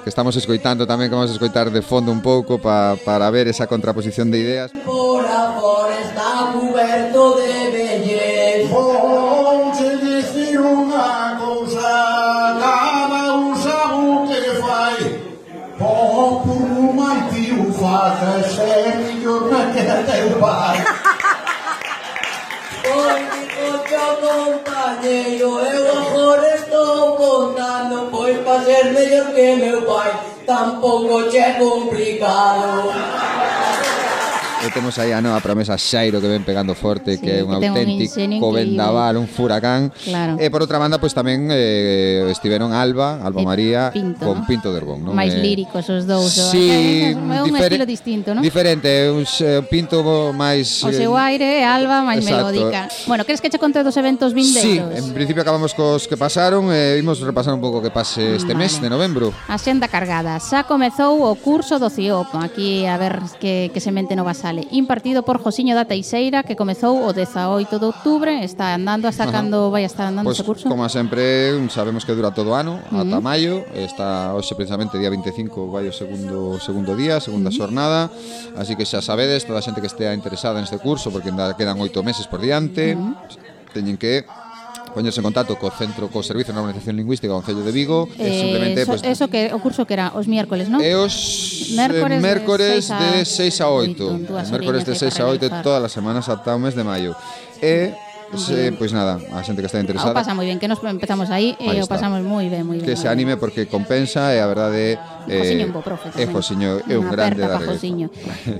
que estamos escoitando tamén, que vamos a escoitar de fondo un pouco pa, para ver esa contraposición de ideas Por amor está coberto de belleza. Ponche dicir unha cousa, cada un sabe que fai. Pon por un mantiu faca, ser millor na que teu pai. compañeiro Eu agora estou contando Pois pa ser mellor que meu pai Tampouco che complicado E temos aí a nova promesa Xairo que ven pegando forte, sí, que é un que auténtico un vendaval, un furacán. Claro. E por outra banda, pois pues, tamén eh, estiveron Alba, Alba e María, Pinto, con ¿no? Pinto de Herbón. Non? Máis eh, líricos os dous. Sí, é un estilo distinto, non? Diferente, un Pinto máis... O seu aire, Alba, máis Exacto. melódica. Bueno, queres que che conte dos eventos vindeiros? Sí, en principio acabamos cos que pasaron, e eh, imos repasar un pouco que pase este vale. mes de novembro. A xenda cargada. Xa comezou o curso do CIOP, aquí a ver que, que se mente no basar Vale, impartido por Josiño da Teixeira que comezou o 18 de outubro, está andando hasta cando vai a estar andando pues, ese curso? Como sempre, sabemos que dura todo o ano, uh -huh. ata maio, está hoxe precisamente día 25 vai o segundo segundo día, segunda uh -huh. xornada, así que xa sabedes, toda a xente que estea interesada neste curso, porque ainda quedan oito meses por diante, uh -huh. teñen que poñerse en contacto co centro co servicio de Normalización lingüística do Concello de Vigo eh, e simplemente eso, pues, eso que o curso que era os miércoles, non? E os mércores, mércores de 6 a 8. Mércores de 6 a 8 todas as semanas ata o mes de maio. E Pois eh, pues nada, a xente que está ah, interesada. O pasa moi ben, que nos empezamos aí, aí e eh, o pasamos moi ben, moi ben. Que se anime porque compensa e a verdade Eh, Josiño é un bo profe eh, tamén. Josiño, é un grande da Josiño.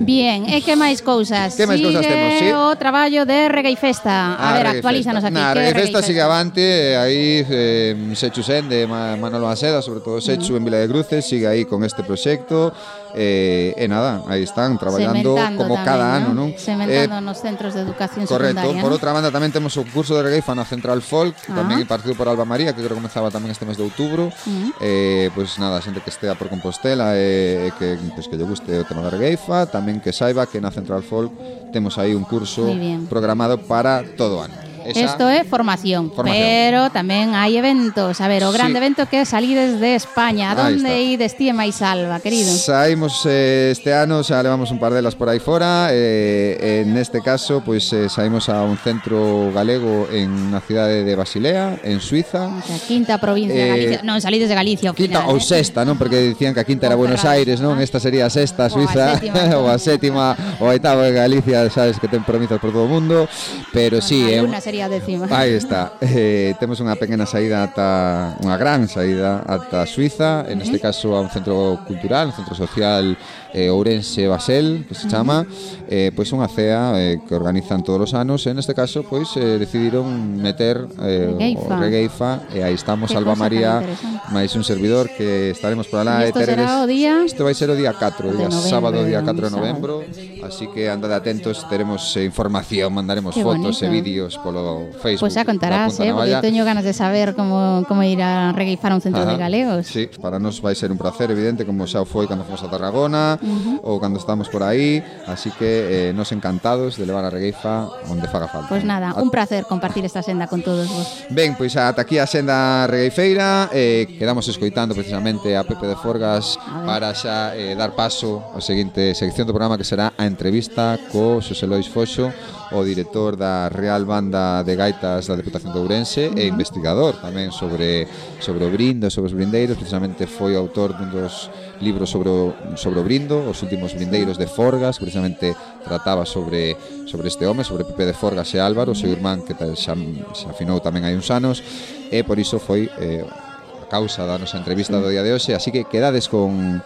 Bien, e que máis cousas? Que máis cousas temos? Sí? o traballo de Reggae Festa. Ah, a ah, ver, actualízanos aquí. Na, Reggae, Reggae Festa sigue avante, aí eh, Sechu Sen de Manolo Maceda, sobre todo Sechu uh -huh. en Vila de Cruces, sigue aí con este proxecto. Eh, e nada, aí están traballando como tamén, cada ano, non? Sementando eh, nos centros de educación correcto. secundaria. Correcto, por outra banda tamén temos o curso de reggae na Central Folk, ah. tamén impartido por Alba María, que creo que comenzaba tamén este mes de outubro. Uh -huh. Eh, pois pues nada, xente que estea por Compostela e, e que, pues, que lle guste o tema da regueifa, tamén que saiba que na Central Folk temos aí un curso programado para todo o ano. Esa- Isto é formación, Formación. pero tamén hai eventos. A ver, o grande Sí. evento que é salides de España. A está. ides ti e máis salva, querido? Saímos eh, este ano, xa levamos un par delas por aí fora eh, En neste caso, pois eh, saímos a un centro galego en na cidade de Basilea, en Suiza O sea, quinta provincia de Eh, Galicia. Non, salides de Galicia ao Quinta final. ou eh? sexta, non? Porque dicían que a quinta era Buenos. Aires, non? Esta sería a sexta, a Suiza ou a sétima ou a oitava de Galicia, sabes que ten promesas por todo o mundo, pero sí, é sería a décima. Aí está. Eh, temos unha pequena saída ata unha gran saída ata Suiza, en este caso a un centro cultural, un centro social eh, Ourense Basel, que se chama, eh, pois unha cea eh, que organizan todos os anos, en este caso pois eh, decidiron meter eh, Regueifa. o Regueifa e aí estamos Qué Alba María, máis un servidor que estaremos por alá e eh, será O día... Isto vai ser o día 4, o día novembro, sábado, día 4 de novembro, así que andade atentos, teremos eh, información, mandaremos Qué fotos eh, bonito. e vídeos polo Facebook. Pois xa contarás, eh, Navalla. porque teño ganas de saber como como ir a Regueifar a un centro Ajá. de galegos. Sí, para nós vai ser un placer evidente como xa foi cando fomos a Tarragona, uh -huh. ou cando estamos por aí, así que eh, nos encantados de levar a Regueifa onde faga falta. Pois pues nada, un placer compartir esta senda con todos vos. Ben, pois ata aquí a senda regueifeira, eh, quedamos escoitando precisamente a Pepe de Forgas para xa eh, dar paso ao seguinte sección do programa que será a entrevista co Xosé Lois Foxo o director da Real Banda de Gaitas da Deputación de Ourense e investigador tamén sobre sobre o brindo, sobre os brindeiros, precisamente foi autor dun dos libros sobre o, sobre o brindo, os últimos brindeiros de Forgas, precisamente trataba sobre sobre este home, sobre Pepe de Forgas e Álvaro, o seu irmán que xa, xa afinou tamén hai uns anos e por iso foi eh, a causa da nosa entrevista do día de hoxe, así que quedades con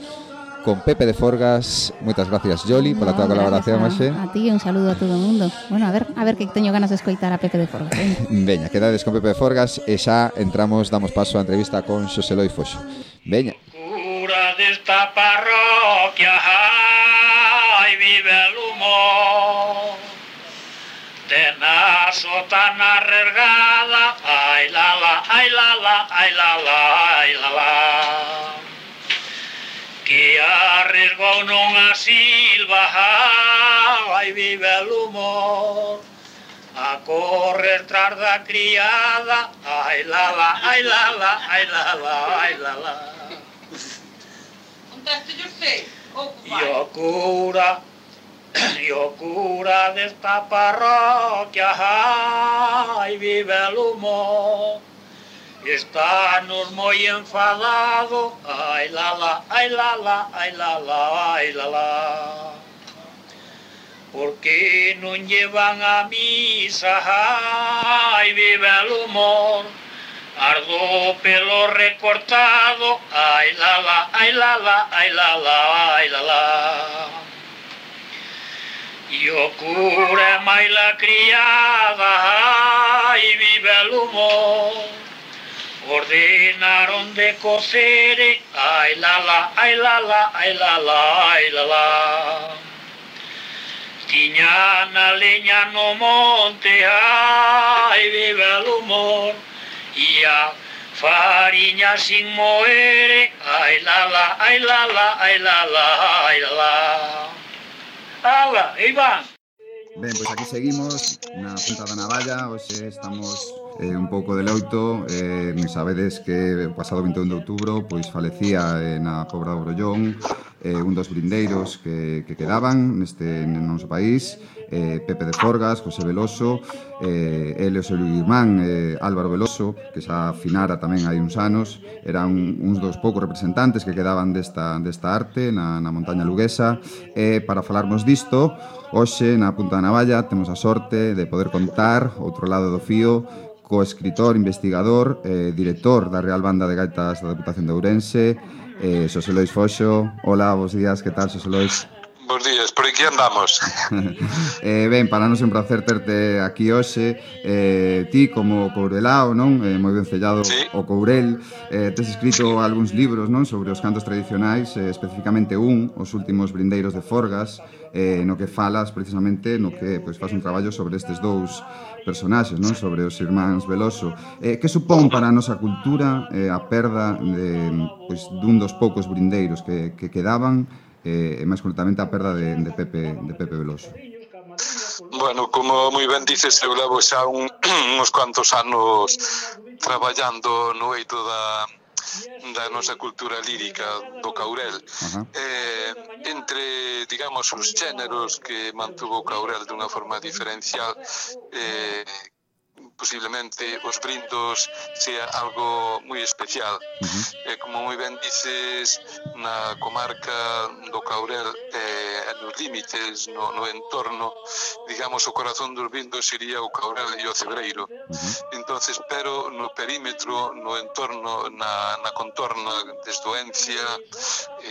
con Pepe de Forgas. Moitas gracias, Joli, pola no, túa colaboración, Maxe. A ti, un saludo a todo o mundo. Bueno, a ver, a ver que teño ganas de escoitar a Pepe de Forgas. *laughs* Veña, quedades con Pepe de Forgas e xa entramos, damos paso á entrevista con Xosé Loi Foxo. Veña. Cura desta parroquia, ai, vive o humor. Tena sotana regada, ai, la, la, ai, la, la, ai, la, la, ai, la, la. Que arriesgou nunha silva, ai, vive el humor. A correr tras da criada, ai la la, ai la la, ai la la, ai la la. E o cura, e o cura desta parroquia, ai, vive el humor. Estános moi enfadado, ai la la, ai la la, ai la la, ai la la. Por que non llevan a misa, ai vive el humor. Ardo pelo recortado, ai la la, ai la la, ai la la, ai la la. E o cura máis la criada, ai vive el humor. Ordenaron de coser, ay la la, ay la la, ay la la, ay la la. Tiñan a leña no monte, ay vive el humor. E a fariña sin moer, ai la la, ai la la, ai la la, ai la la. Ala, Iván. Ben, pois aquí seguimos na Punta da Navalla Hoxe estamos eh, un pouco eh, de loito eh, sabedes que o pasado 21 de outubro pois falecía eh, na Pobra do Brollón eh, un dos brindeiros que, que quedaban neste no noso país eh, Pepe de Forgas, José Veloso eh, ele o seu irmán eh, Álvaro Veloso que xa finara tamén hai uns anos eran uns dos poucos representantes que quedaban desta, desta arte na, na montaña luguesa. E eh, para falarmos disto Hoxe, na Punta da Navalla, temos a sorte de poder contar outro lado do fío coescritor, investigador, eh, director da Real Banda de Gaitas da Deputación de Ourense, eh, Xosé Lois Foxo. Hola, bons días, que tal, Xosé Lois? Bos días, por aquí andamos. *laughs* eh, ben, para nos é un placer terte aquí hoxe. Eh, ti como courelao, non? Eh, moi ben sellado sí. o courel. Eh, tes escrito algúns libros, non? Sobre os cantos tradicionais, eh, especificamente un, os últimos brindeiros de Forgas, eh, no que falas precisamente, no que pois, faz un traballo sobre estes dous personaxes, non? Sobre os irmáns Veloso. Eh, que supón para a nosa cultura eh, a perda de, pois, dun dos poucos brindeiros que, que quedaban eh, e máis concretamente a perda de, de, Pepe, de Pepe Veloso? Bueno, como moi ben dices, eu levo xa un, *clears throat* uns cuantos anos traballando no eito da, da nosa cultura lírica do Caurel. Uh -huh. eh, entre, digamos, os xéneros que mantuvo Caurel dunha forma diferencial eh, posiblemente os brindos sea algo moi especial. Uh -huh. eh, como moi ben dices, na comarca do Caurel eh, nos límites, no, no entorno, digamos, o corazón dos brindos sería o Caurel e o Cebreiro. Uh -huh. entonces pero no perímetro, no entorno, na, na contorna desde Oencia,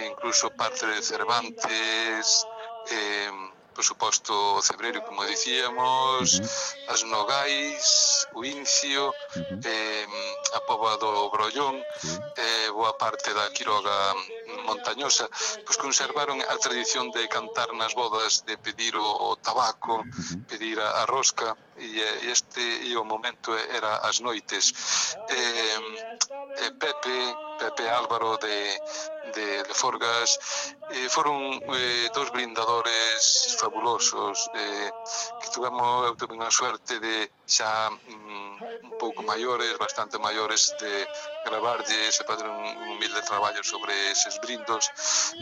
incluso parte de Cervantes, eh, por suposto o cebreiro, como dicíamos, uh -huh. as nogais, o incio, uh -huh. eh, a pova do Brollón, uh -huh. eh, boa parte da Quiroga montañosa, pois conservaron a tradición de cantar nas bodas, de pedir o, o tabaco, uh -huh. pedir a, a rosca, e eh, este e o momento era as noites. E, e Pepe, Pepe Álvaro de, de, de Forgas eh, foron eh, dos brindadores fabulosos eh, que tuvemos, eu tuve unha suerte de xa mm, un pouco maiores, bastante maiores de gravarlle e fazer un, un humilde traballo sobre eses brindos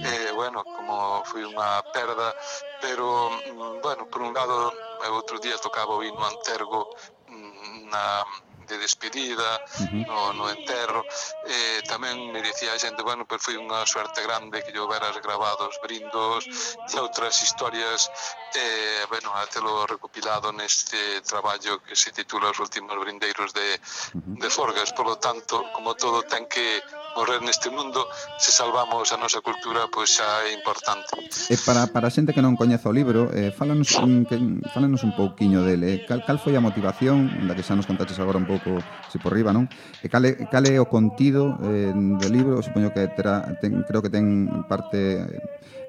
eh, bueno, como foi unha perda pero, mm, bueno, por un lado outro día tocaba o hino Antergo mm, na de despedida uh -huh. no, no enterro eh, tamén me dicía a xente bueno, pero foi unha suerte grande que yo veras grabados brindos e outras historias eh, bueno, atelo recopilado neste traballo que se titula Os últimos brindeiros de, uh -huh. de Forgas Por lo tanto, como todo ten que morrer neste mundo se salvamos a nosa cultura pois xa é importante. E para, para a xente que non coñeza o libro, eh, fálanos, un, que, fálanos un pouquiño dele. Cal, cal foi a motivación, da que xa nos contaches agora un pouco pouco se por riba, non? E cale, cale o contido eh, do libro, supoño que terá, ten, creo que ten parte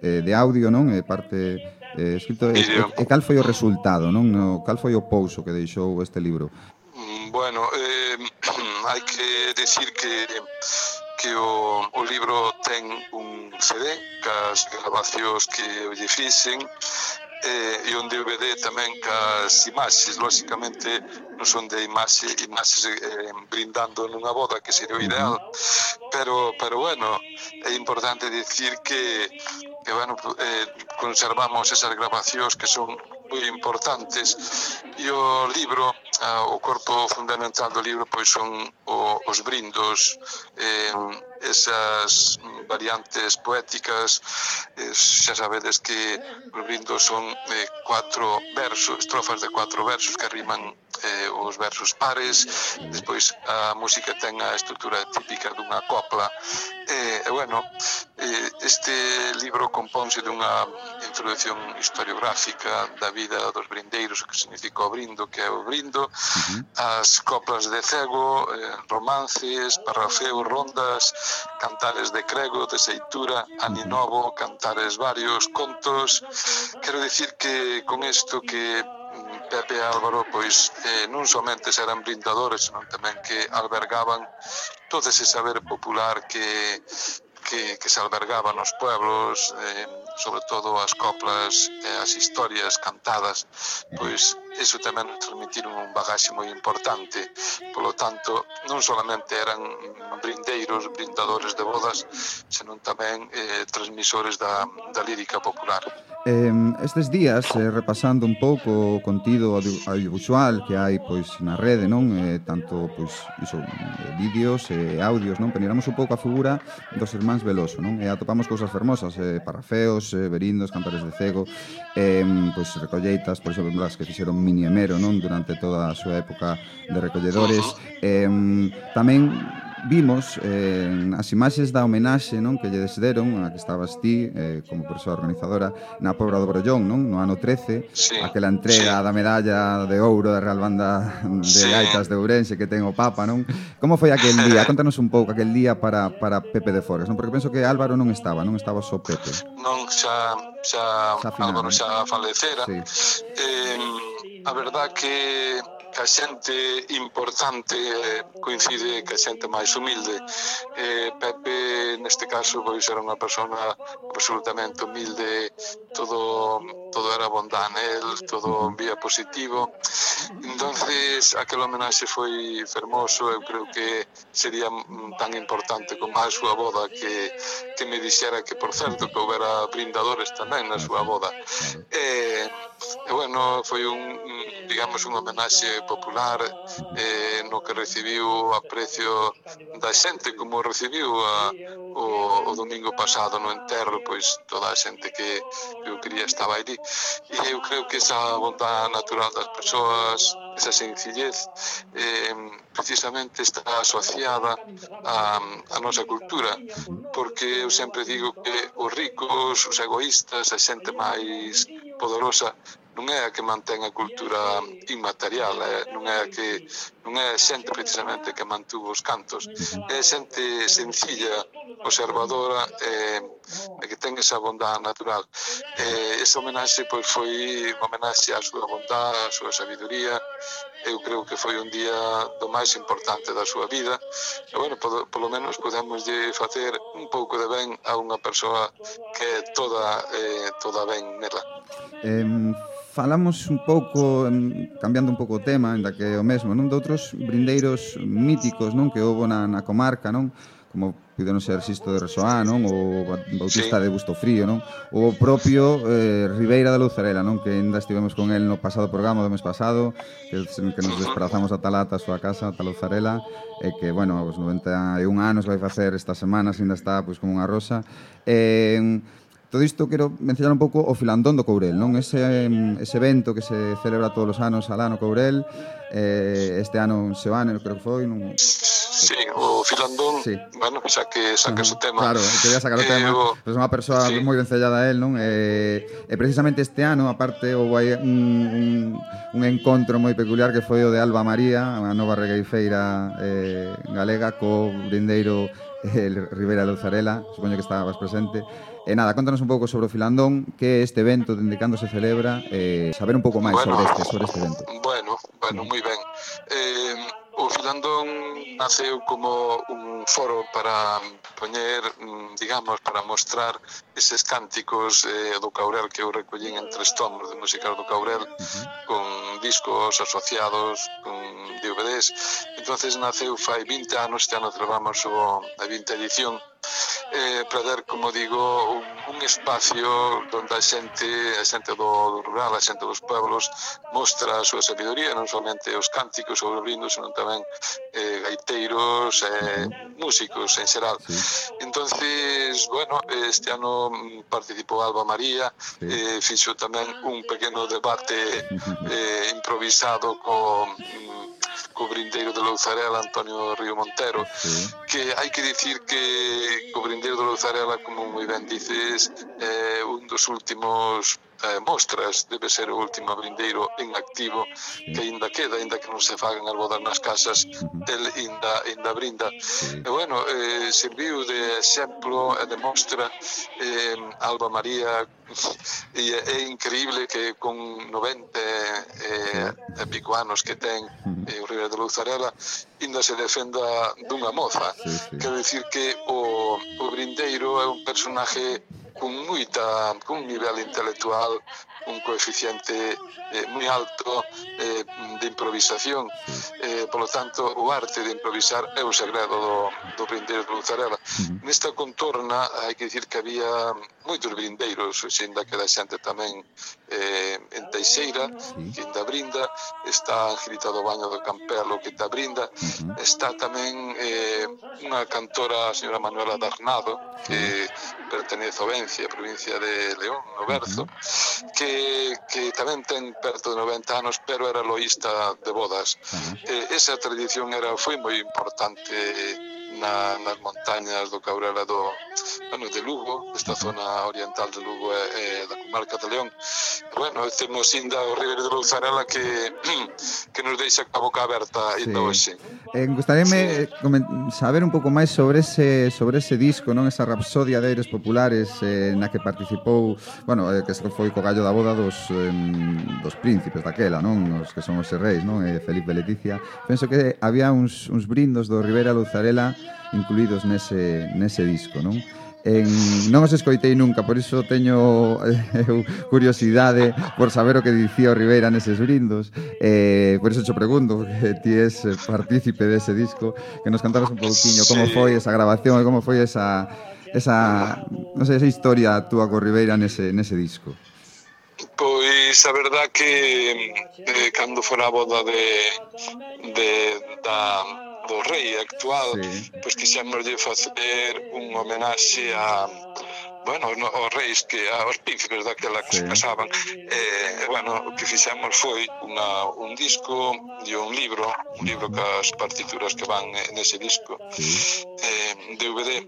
eh, de audio, non? E parte eh, escrito e, e, e cal foi o resultado, non? No, cal foi o pouso que deixou este libro? Mm, bueno, eh, *clears throat* hai que decir que que o, o libro ten un CD cas grabacións que lle fixen Eh, e, e un DVD tamén cas imaxes, lóxicamente non son de imaxe, imaxes eh, brindando nunha boda que sería o ideal, pero, pero bueno, é importante dicir que, que bueno, eh, conservamos esas grabacións que son moi importantes. E eh, o libro, ah, o corpo fundamental do libro pois son o, os brindos eh, esas variantes poéticas eh, xa sabedes que os brindos son eh, cuatro versos, estrofas de cuatro versos que riman eh, os versos pares. Despois a música ten a estrutura típica dunha copla. Eh, e eh, bueno eh, este libro compónse dunha introducción historiográfica da vida dos brindeiros o que significa o brindo, que é o brindo. Uh -huh. as coplas de cego eh, romances, parrafeos, rondas cantares de crego, de seitura, ani novo, cantares varios, contos. Quero dicir que con isto que mm, Pepe e Álvaro pois eh, non somente eran brindadores, senón tamén que albergaban todo ese saber popular que que, que se albergaba nos pueblos, eh, sobre todo as coplas e eh, as historias cantadas, pois iso tamén nos transmitiron un bagaxe moi importante. Polo tanto, non solamente eran brindeiros, brindadores de bodas, senón tamén eh, transmisores da, da lírica popular. Eh, estes días, eh, repasando un pouco o contido audiovisual que hai pois na rede, non? Eh, tanto pois iso, eh, vídeos e eh, audios, non? Peniramos un pouco a figura dos irmáns Veloso, non? E atopamos cousas fermosas, eh, parafeos, eh, berindos, cantares de cego, eh, pois recolleitas, por exemplo, as que fixeron Mini Emero, non? Durante toda a súa época de recolledores. Eh, tamén vimos eh, as imaxes da homenaxe non que lle desderon a que estabas ti eh, como persoa organizadora na Pobra do Brollón, non? No ano 13, sí, aquela entrega sí. da medalla de ouro da Real Banda de sí. Gaitas de Ourense que ten o Papa, non? Como foi aquel día? *laughs* Contanos un pouco aquel día para, para Pepe de Forgas, non? Porque penso que Álvaro non estaba, non estaba só Pepe. Non, xa, xa, xa final, Álvaro xa falecera. Sí. Eh, a verdad que a xente importante eh, coincide que a xente máis humilde. Eh, Pepe, neste caso, pois era unha persona absolutamente humilde, todo todo era bondad nel, todo vía positivo. Entonces, aquel homenaxe foi fermoso, eu creo que sería mm, tan importante como a súa boda que, que me dixera que, por certo, que houbera brindadores tamén na súa boda. E, eh, e bueno, foi un, digamos, un homenaxe popular eh, no que recibiu aprecio da xente como recibiu a, o, o domingo pasado no enterro, pois toda a xente que eu quería estaba ali. E eu creo que esa vontade natural das persoas, esa sencillez, eh, precisamente está asociada a, a nosa cultura, porque eu sempre digo que os ricos, os egoístas, a xente máis poderosa non é a que mantén a cultura inmaterial, é, eh, non é a que non é xente precisamente que mantuvo os cantos, é xente sencilla, observadora e e que ten esa bondade natural. Eh, esa homenaxe pois foi unha homenaxe á súa bondade, á súa sabiduría eu creo que foi un día do máis importante da súa vida e bueno, polo, polo menos podemos de facer un pouco de ben a unha persoa que é toda, eh, toda ben nela eh, Falamos un pouco, cambiando un pouco o tema, ainda que é o mesmo, non? De outros brindeiros míticos, non? Que houve na, na comarca, non? como puderon ser Sisto de Resoá, non? O Bautista sí. de Busto Frío, non? O propio eh, Ribeira da Luzarela, non? Que ainda estivemos con el no pasado programa do mes pasado, que, que nos desplazamos a Talata, a súa casa, a Luzarela, e que, bueno, aos 91 anos vai facer esta semana, se ainda está, pois, como unha rosa. Eh, Todo isto quero mencionar un pouco o Filandón do Courel, non? Ese, ese evento que se celebra todos os anos alá no Courel, eh, este ano se van, creo que foi, non... Sí, o Filandón, sí. bueno, xa que sacas uh -huh. o tema. Claro, eh, quería sacar o eh, tema, o... pois unha persoa sí. moi ben sellada a él, non? Eh, e precisamente este ano, aparte, houve hai un, un, un encontro moi peculiar que foi o de Alba María, a nova regueifeira eh, galega co brindeiro *laughs* eh, Rivera Luzarela, supoño que estabas presente, E nada, contanos un pouco sobre o Filandón, que é este evento, dende cando se celebra, e eh, saber un pouco máis bueno, sobre este sobre este evento. Bueno, bueno, moi ben. Eh, o Filandón naceu como un foro para poñer, mm, digamos, para mostrar eses cánticos eh, do Caurel que eu recollín en tres tomos de música do Caurel uh -huh. con discos asociados con DVDs. Entonces naceu fai 20 anos, este ano celebramos a 20 edición eh, para dar, como digo, un, un espacio onde a xente, a xente do rural, a xente dos pueblos, mostra a súa sabiduría, non somente os cánticos ou os rindos, senón tamén eh, gaiteiros, eh, músicos en xeral. Sí. entonces bueno, este ano participou Alba María, sí. eh, fixo tamén un pequeno debate eh, improvisado con Cobrindeiro de Louzarela, Antonio Río Montero, sí. que hai que dicir que Cobrindeiro de Louzarela, como moi ben dices, é un dos últimos eh, mostras, debe ser o último brindeiro en activo que ainda queda, ainda que non se fagan as bodas nas casas, el ainda, ainda brinda. E bueno, eh, serviu de exemplo e de mostra eh, Alba María *laughs* e é increíble que con 90 eh, e pico anos que ten eh, o Rivera de Luzarela ainda se defenda dunha moza. Quer dicir que o, o brindeiro é un personaje con, moita, cun nivel intelectual, un coeficiente eh, moi alto eh, de improvisación. Eh, polo tanto, o arte de improvisar é o segredo do, do Brindis Luzarela. Nesta contorna, hai que dicir que había moitos brindeiros xenda que da xente tamén eh, en Teixeira que ainda brinda está Angelita do Baño do Campelo que ainda brinda está tamén eh, unha cantora a señora Manuela Darnado que pertenece a Vencia provincia de León, no Berzo que, que tamén ten perto de 90 anos pero era loísta de bodas. Uh -huh. eh, esa tradición era foi moi importante na, nas montañas do Caurela do, bueno, de Lugo, esta zona oriental de Lugo eh, eh, e, e da comarca de León. E, bueno, temos inda o Ribeiro de Louzarela que, *clears throat* que nos deixa a boca aberta inda sí. hoxe. Eh, gustaríame sí. Eh, saber un pouco máis sobre ese, sobre ese disco, non esa rapsodia de aires populares eh, na que participou, bueno, eh, que foi co gallo da boda dos, eh, dos príncipes daquela, non? Os que son os reis, non? Eh, Felipe Leticia. Penso que había uns, uns brindos do Ribeira Luzarela incluídos nese, nese disco, non? En, non os escoitei nunca, por iso teño *laughs* eu curiosidade por saber o que dicía o Ribeira neses brindos. Eh, por iso te pregunto, que ti és partícipe dese disco, que nos cantaras un pouquiño sí. como foi esa grabación e como foi esa esa, non sei, esa historia túa co Ribeira nese, nese disco. Pois a verdad que eh, cando fora a boda de, de da, do rei actual, sí. pois quixémoslle facer un homenaxe a bueno, os reis que aos príncipes daquela que sí. se casaban eh, bueno, o que fixemos foi unha, un disco e un libro un libro cas partituras que van eh, nese disco sí. eh, DVD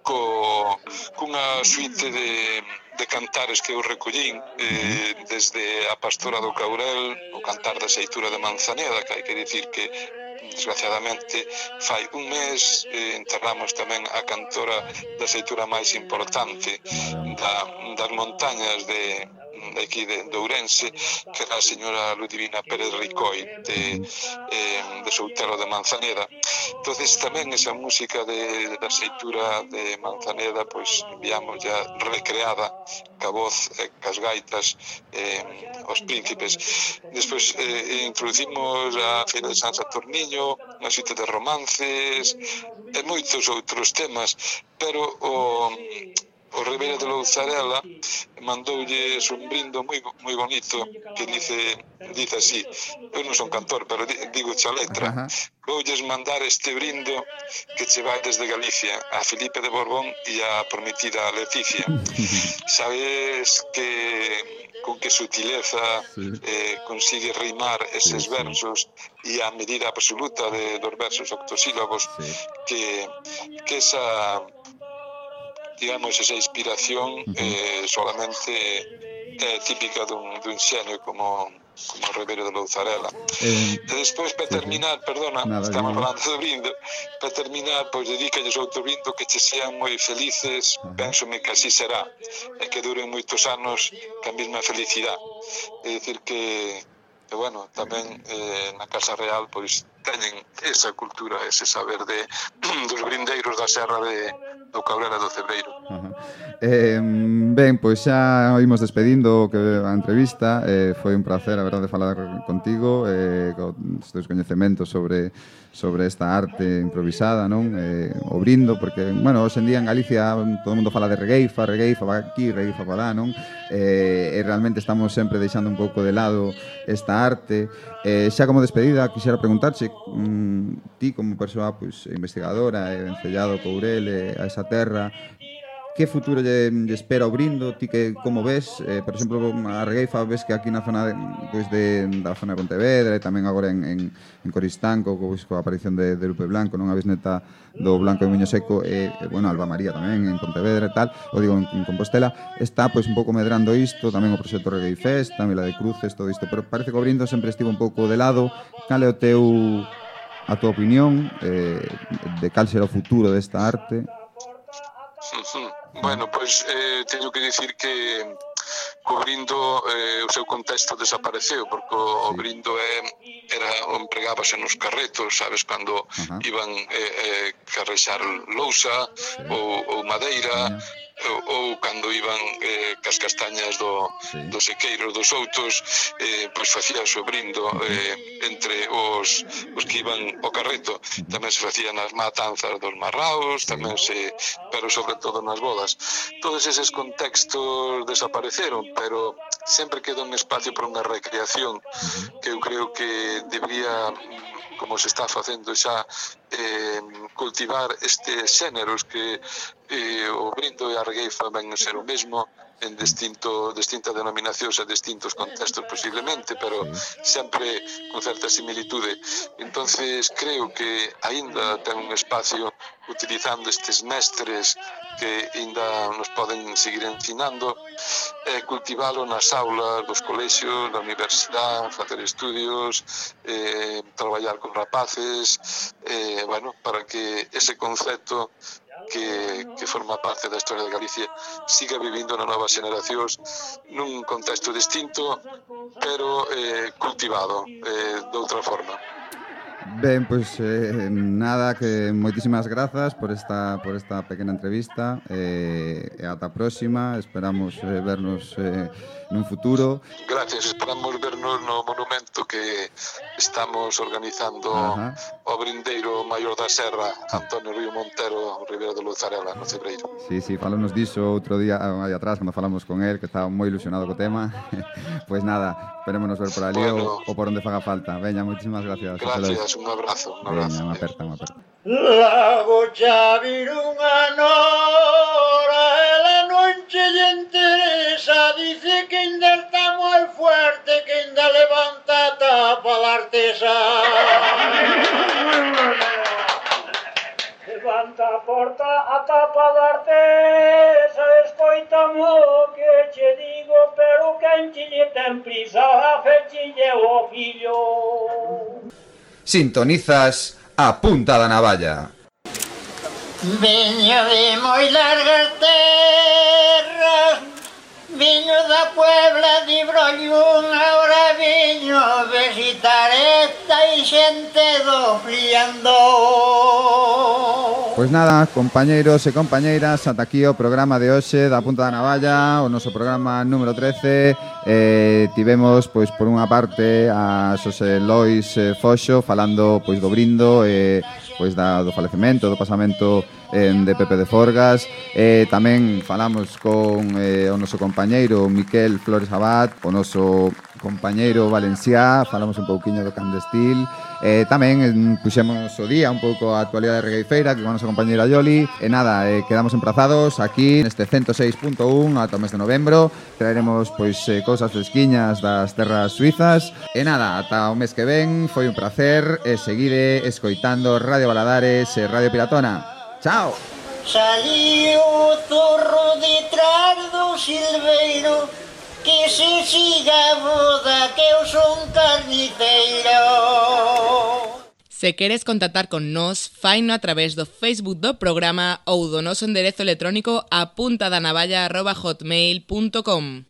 co, cunha suite de de cantares que eu recollín eh, desde a pastora do Caurel, o cantar da seitura de Manzaneda, que hai que dicir que desgraciadamente fai un mes eh, enterramos tamén a cantora da seitura máis importante da, das montañas de, Eh, aquí de, de Ourense, que era a señora Ludivina Pérez Ricoi, de, eh, de Soutelo de Manzaneda. entonces tamén esa música de, da seitura de Manzaneda, pois, enviamos ya recreada, ca voz, eh, cas gaitas, eh, os príncipes. Despois eh, introducimos a Feira de San Saturniño, unha Xita de Romances, e moitos outros temas, pero o, o Ribeira de Louzarela mandoulle un brindo moi, moi bonito que dice, dice así. Eu non son cantor, pero digo xa letra. Uh voulles mandar este brindo que che vai desde Galicia a Felipe de Borbón e a prometida Leticia. *laughs* Sabes que con que sutileza eh, consigue rimar eses versos e a medida absoluta de, dos versos octosílabos que, que esa digamos, esa inspiración eh, solamente é típica dun, dun xenio como como Ribeiro de Louzarela. Eh, e despois, para terminar, perdona, nada, estamos falando do brindo, para terminar, pois dedícalles outro brindo que che sean moi felices, pensome que así será, e que duren moitos anos ca mesma felicidade. É dicir que, que bueno, tamén eh, na Casa Real, pois, teñen esa cultura, ese saber de *clears throat* dos brindeiros da Serra de do Cabrera do Cebreiro. Uh -huh. Eh, ben, pois xa oímos despedindo que a entrevista, eh, foi un placer a verdade falar contigo eh con os teus coñecementos sobre sobre esta arte improvisada, non? Eh, o brindo porque, bueno, hoxe en día en Galicia todo o mundo fala de regueifa, regueifa va aquí, regueifa va lá, non? Eh, e realmente estamos sempre deixando un pouco de lado esta arte. Eh, xa como despedida quixera preguntarche mm, ti como persoa pois, investigadora e vencellado Courel e a esa terra que futuro lle, lle espera o brindo? Ti que como ves, eh, por exemplo, a Regueifa ves que aquí na zona de, pois de, da zona de Pontevedra e tamén agora en, en, en Coristanco co, pois, coa aparición de, de Lupe Blanco, non a bisneta do Blanco de Miño Seco e, e bueno, Alba María tamén en Pontevedra e tal, o digo en, en Compostela, está pois un pouco medrando isto, tamén o proxecto Reggae Fest, tamén la de Cruces, todo isto, pero parece que o brindo sempre estivo un pouco de lado. Cal é o teu a tua opinión eh, de cal será o futuro desta arte? Uh. *laughs* Bueno, pois eh, teño que dicir que cubrindo eh, o seu contexto desapareceu porque o, sí. o Brindo é era empregábase nos carretos, sabes, cando uh -huh. iban eh, eh, carrexar lousa ou, ou madeira, uh -huh ou, ou cando iban eh, cas castañas do, sí. do sequeiro dos outros eh, pois facía o brindo eh, entre os, os que iban ao carreto. Tamén se facía nas matanzas dos marraos tamén se, pero sobre todo nas bodas. Todos eses contextos desapareceron pero sempre queda un espacio para unha recreación que eu creo que debería como se está facendo xa eh, cultivar estes xéneros que eh, o brindo e a regueifa ven ser o mesmo en distinto, distintas denominacións e distintos contextos posiblemente, pero sempre con certa similitude. entonces creo que aínda ten un espacio utilizando estes mestres que aínda nos poden seguir ensinando e cultivalo nas aulas dos colexios, da universidade, facer estudios, eh, traballar con rapaces, eh, bueno, para que ese concepto que, que forma parte da historia de Galicia siga vivindo nas novas xeracións nun contexto distinto pero eh, cultivado eh, de outra forma. Ben, pois eh, nada, que moitísimas grazas por esta, por esta pequena entrevista. Eh, e ata a próxima, esperamos eh, vernos eh, nun futuro. Gracias, esperamos vernos no monumento que estamos organizando Ajá. o brindeiro maior da Serra ah. Antonio Río Montero, Rivera de Luzarela, no Cebreiro. Sí, sí, falonos diso outro día ah, aí atrás, cando falamos con el que estaba moi ilusionado co tema. *laughs* Pois nada, Esperémonos ver por ali bueno, ou, ou por onde faga falta. Veña, moitísimas gracias. Gracias, un abrazo. Un abrazo. Veña, unha aperta, unha aperta. La vocha vir unha nora, ela non che interesa, dice que ainda está moi fuerte, que ainda levanta a tapa da artesa. levanta a porta a tapa da artesa, escoita moi pero quen che lle ten prisa, a fechille o fillo. Sintonizas a punta da navalla. De moi largas terras Viño da Puebla, de Brollún, ahora viño visitar esta e xente do Friando. Pois nada, compañeiros e compañeiras, ata aquí o programa de hoxe da Punta da Navalla, o noso programa número 13. Eh, tivemos, pois, por unha parte a Xosé Lois eh, Foxo falando pois do brindo e eh, pois da, do falecemento, do pasamento eh, de Pepe de Forgas. Eh, tamén falamos con eh, o noso compañeiro Miquel Flores Abad, o noso compañeiro Valenciá, falamos un pouquiño do Candestil, Eh, tamén en, puxemos o día un pouco a actualidade regueifeira que con a nosa compañera Yoli. E nada, eh, quedamos emprazados aquí neste 106.1 ata o mes de novembro. Traeremos pois eh, cousas fresquiñas das terras suizas. E nada, ata o mes que ven, foi un placer e seguide escoitando Radio Baladares e Radio Piratona. Chao! Salí o zorro detrás do silveiro que se siga a boda que eu son carniceiro. Se queres contactar con nós, faino a través do Facebook do programa ou do noso enderezo electrónico apuntadanavalla.hotmail.com.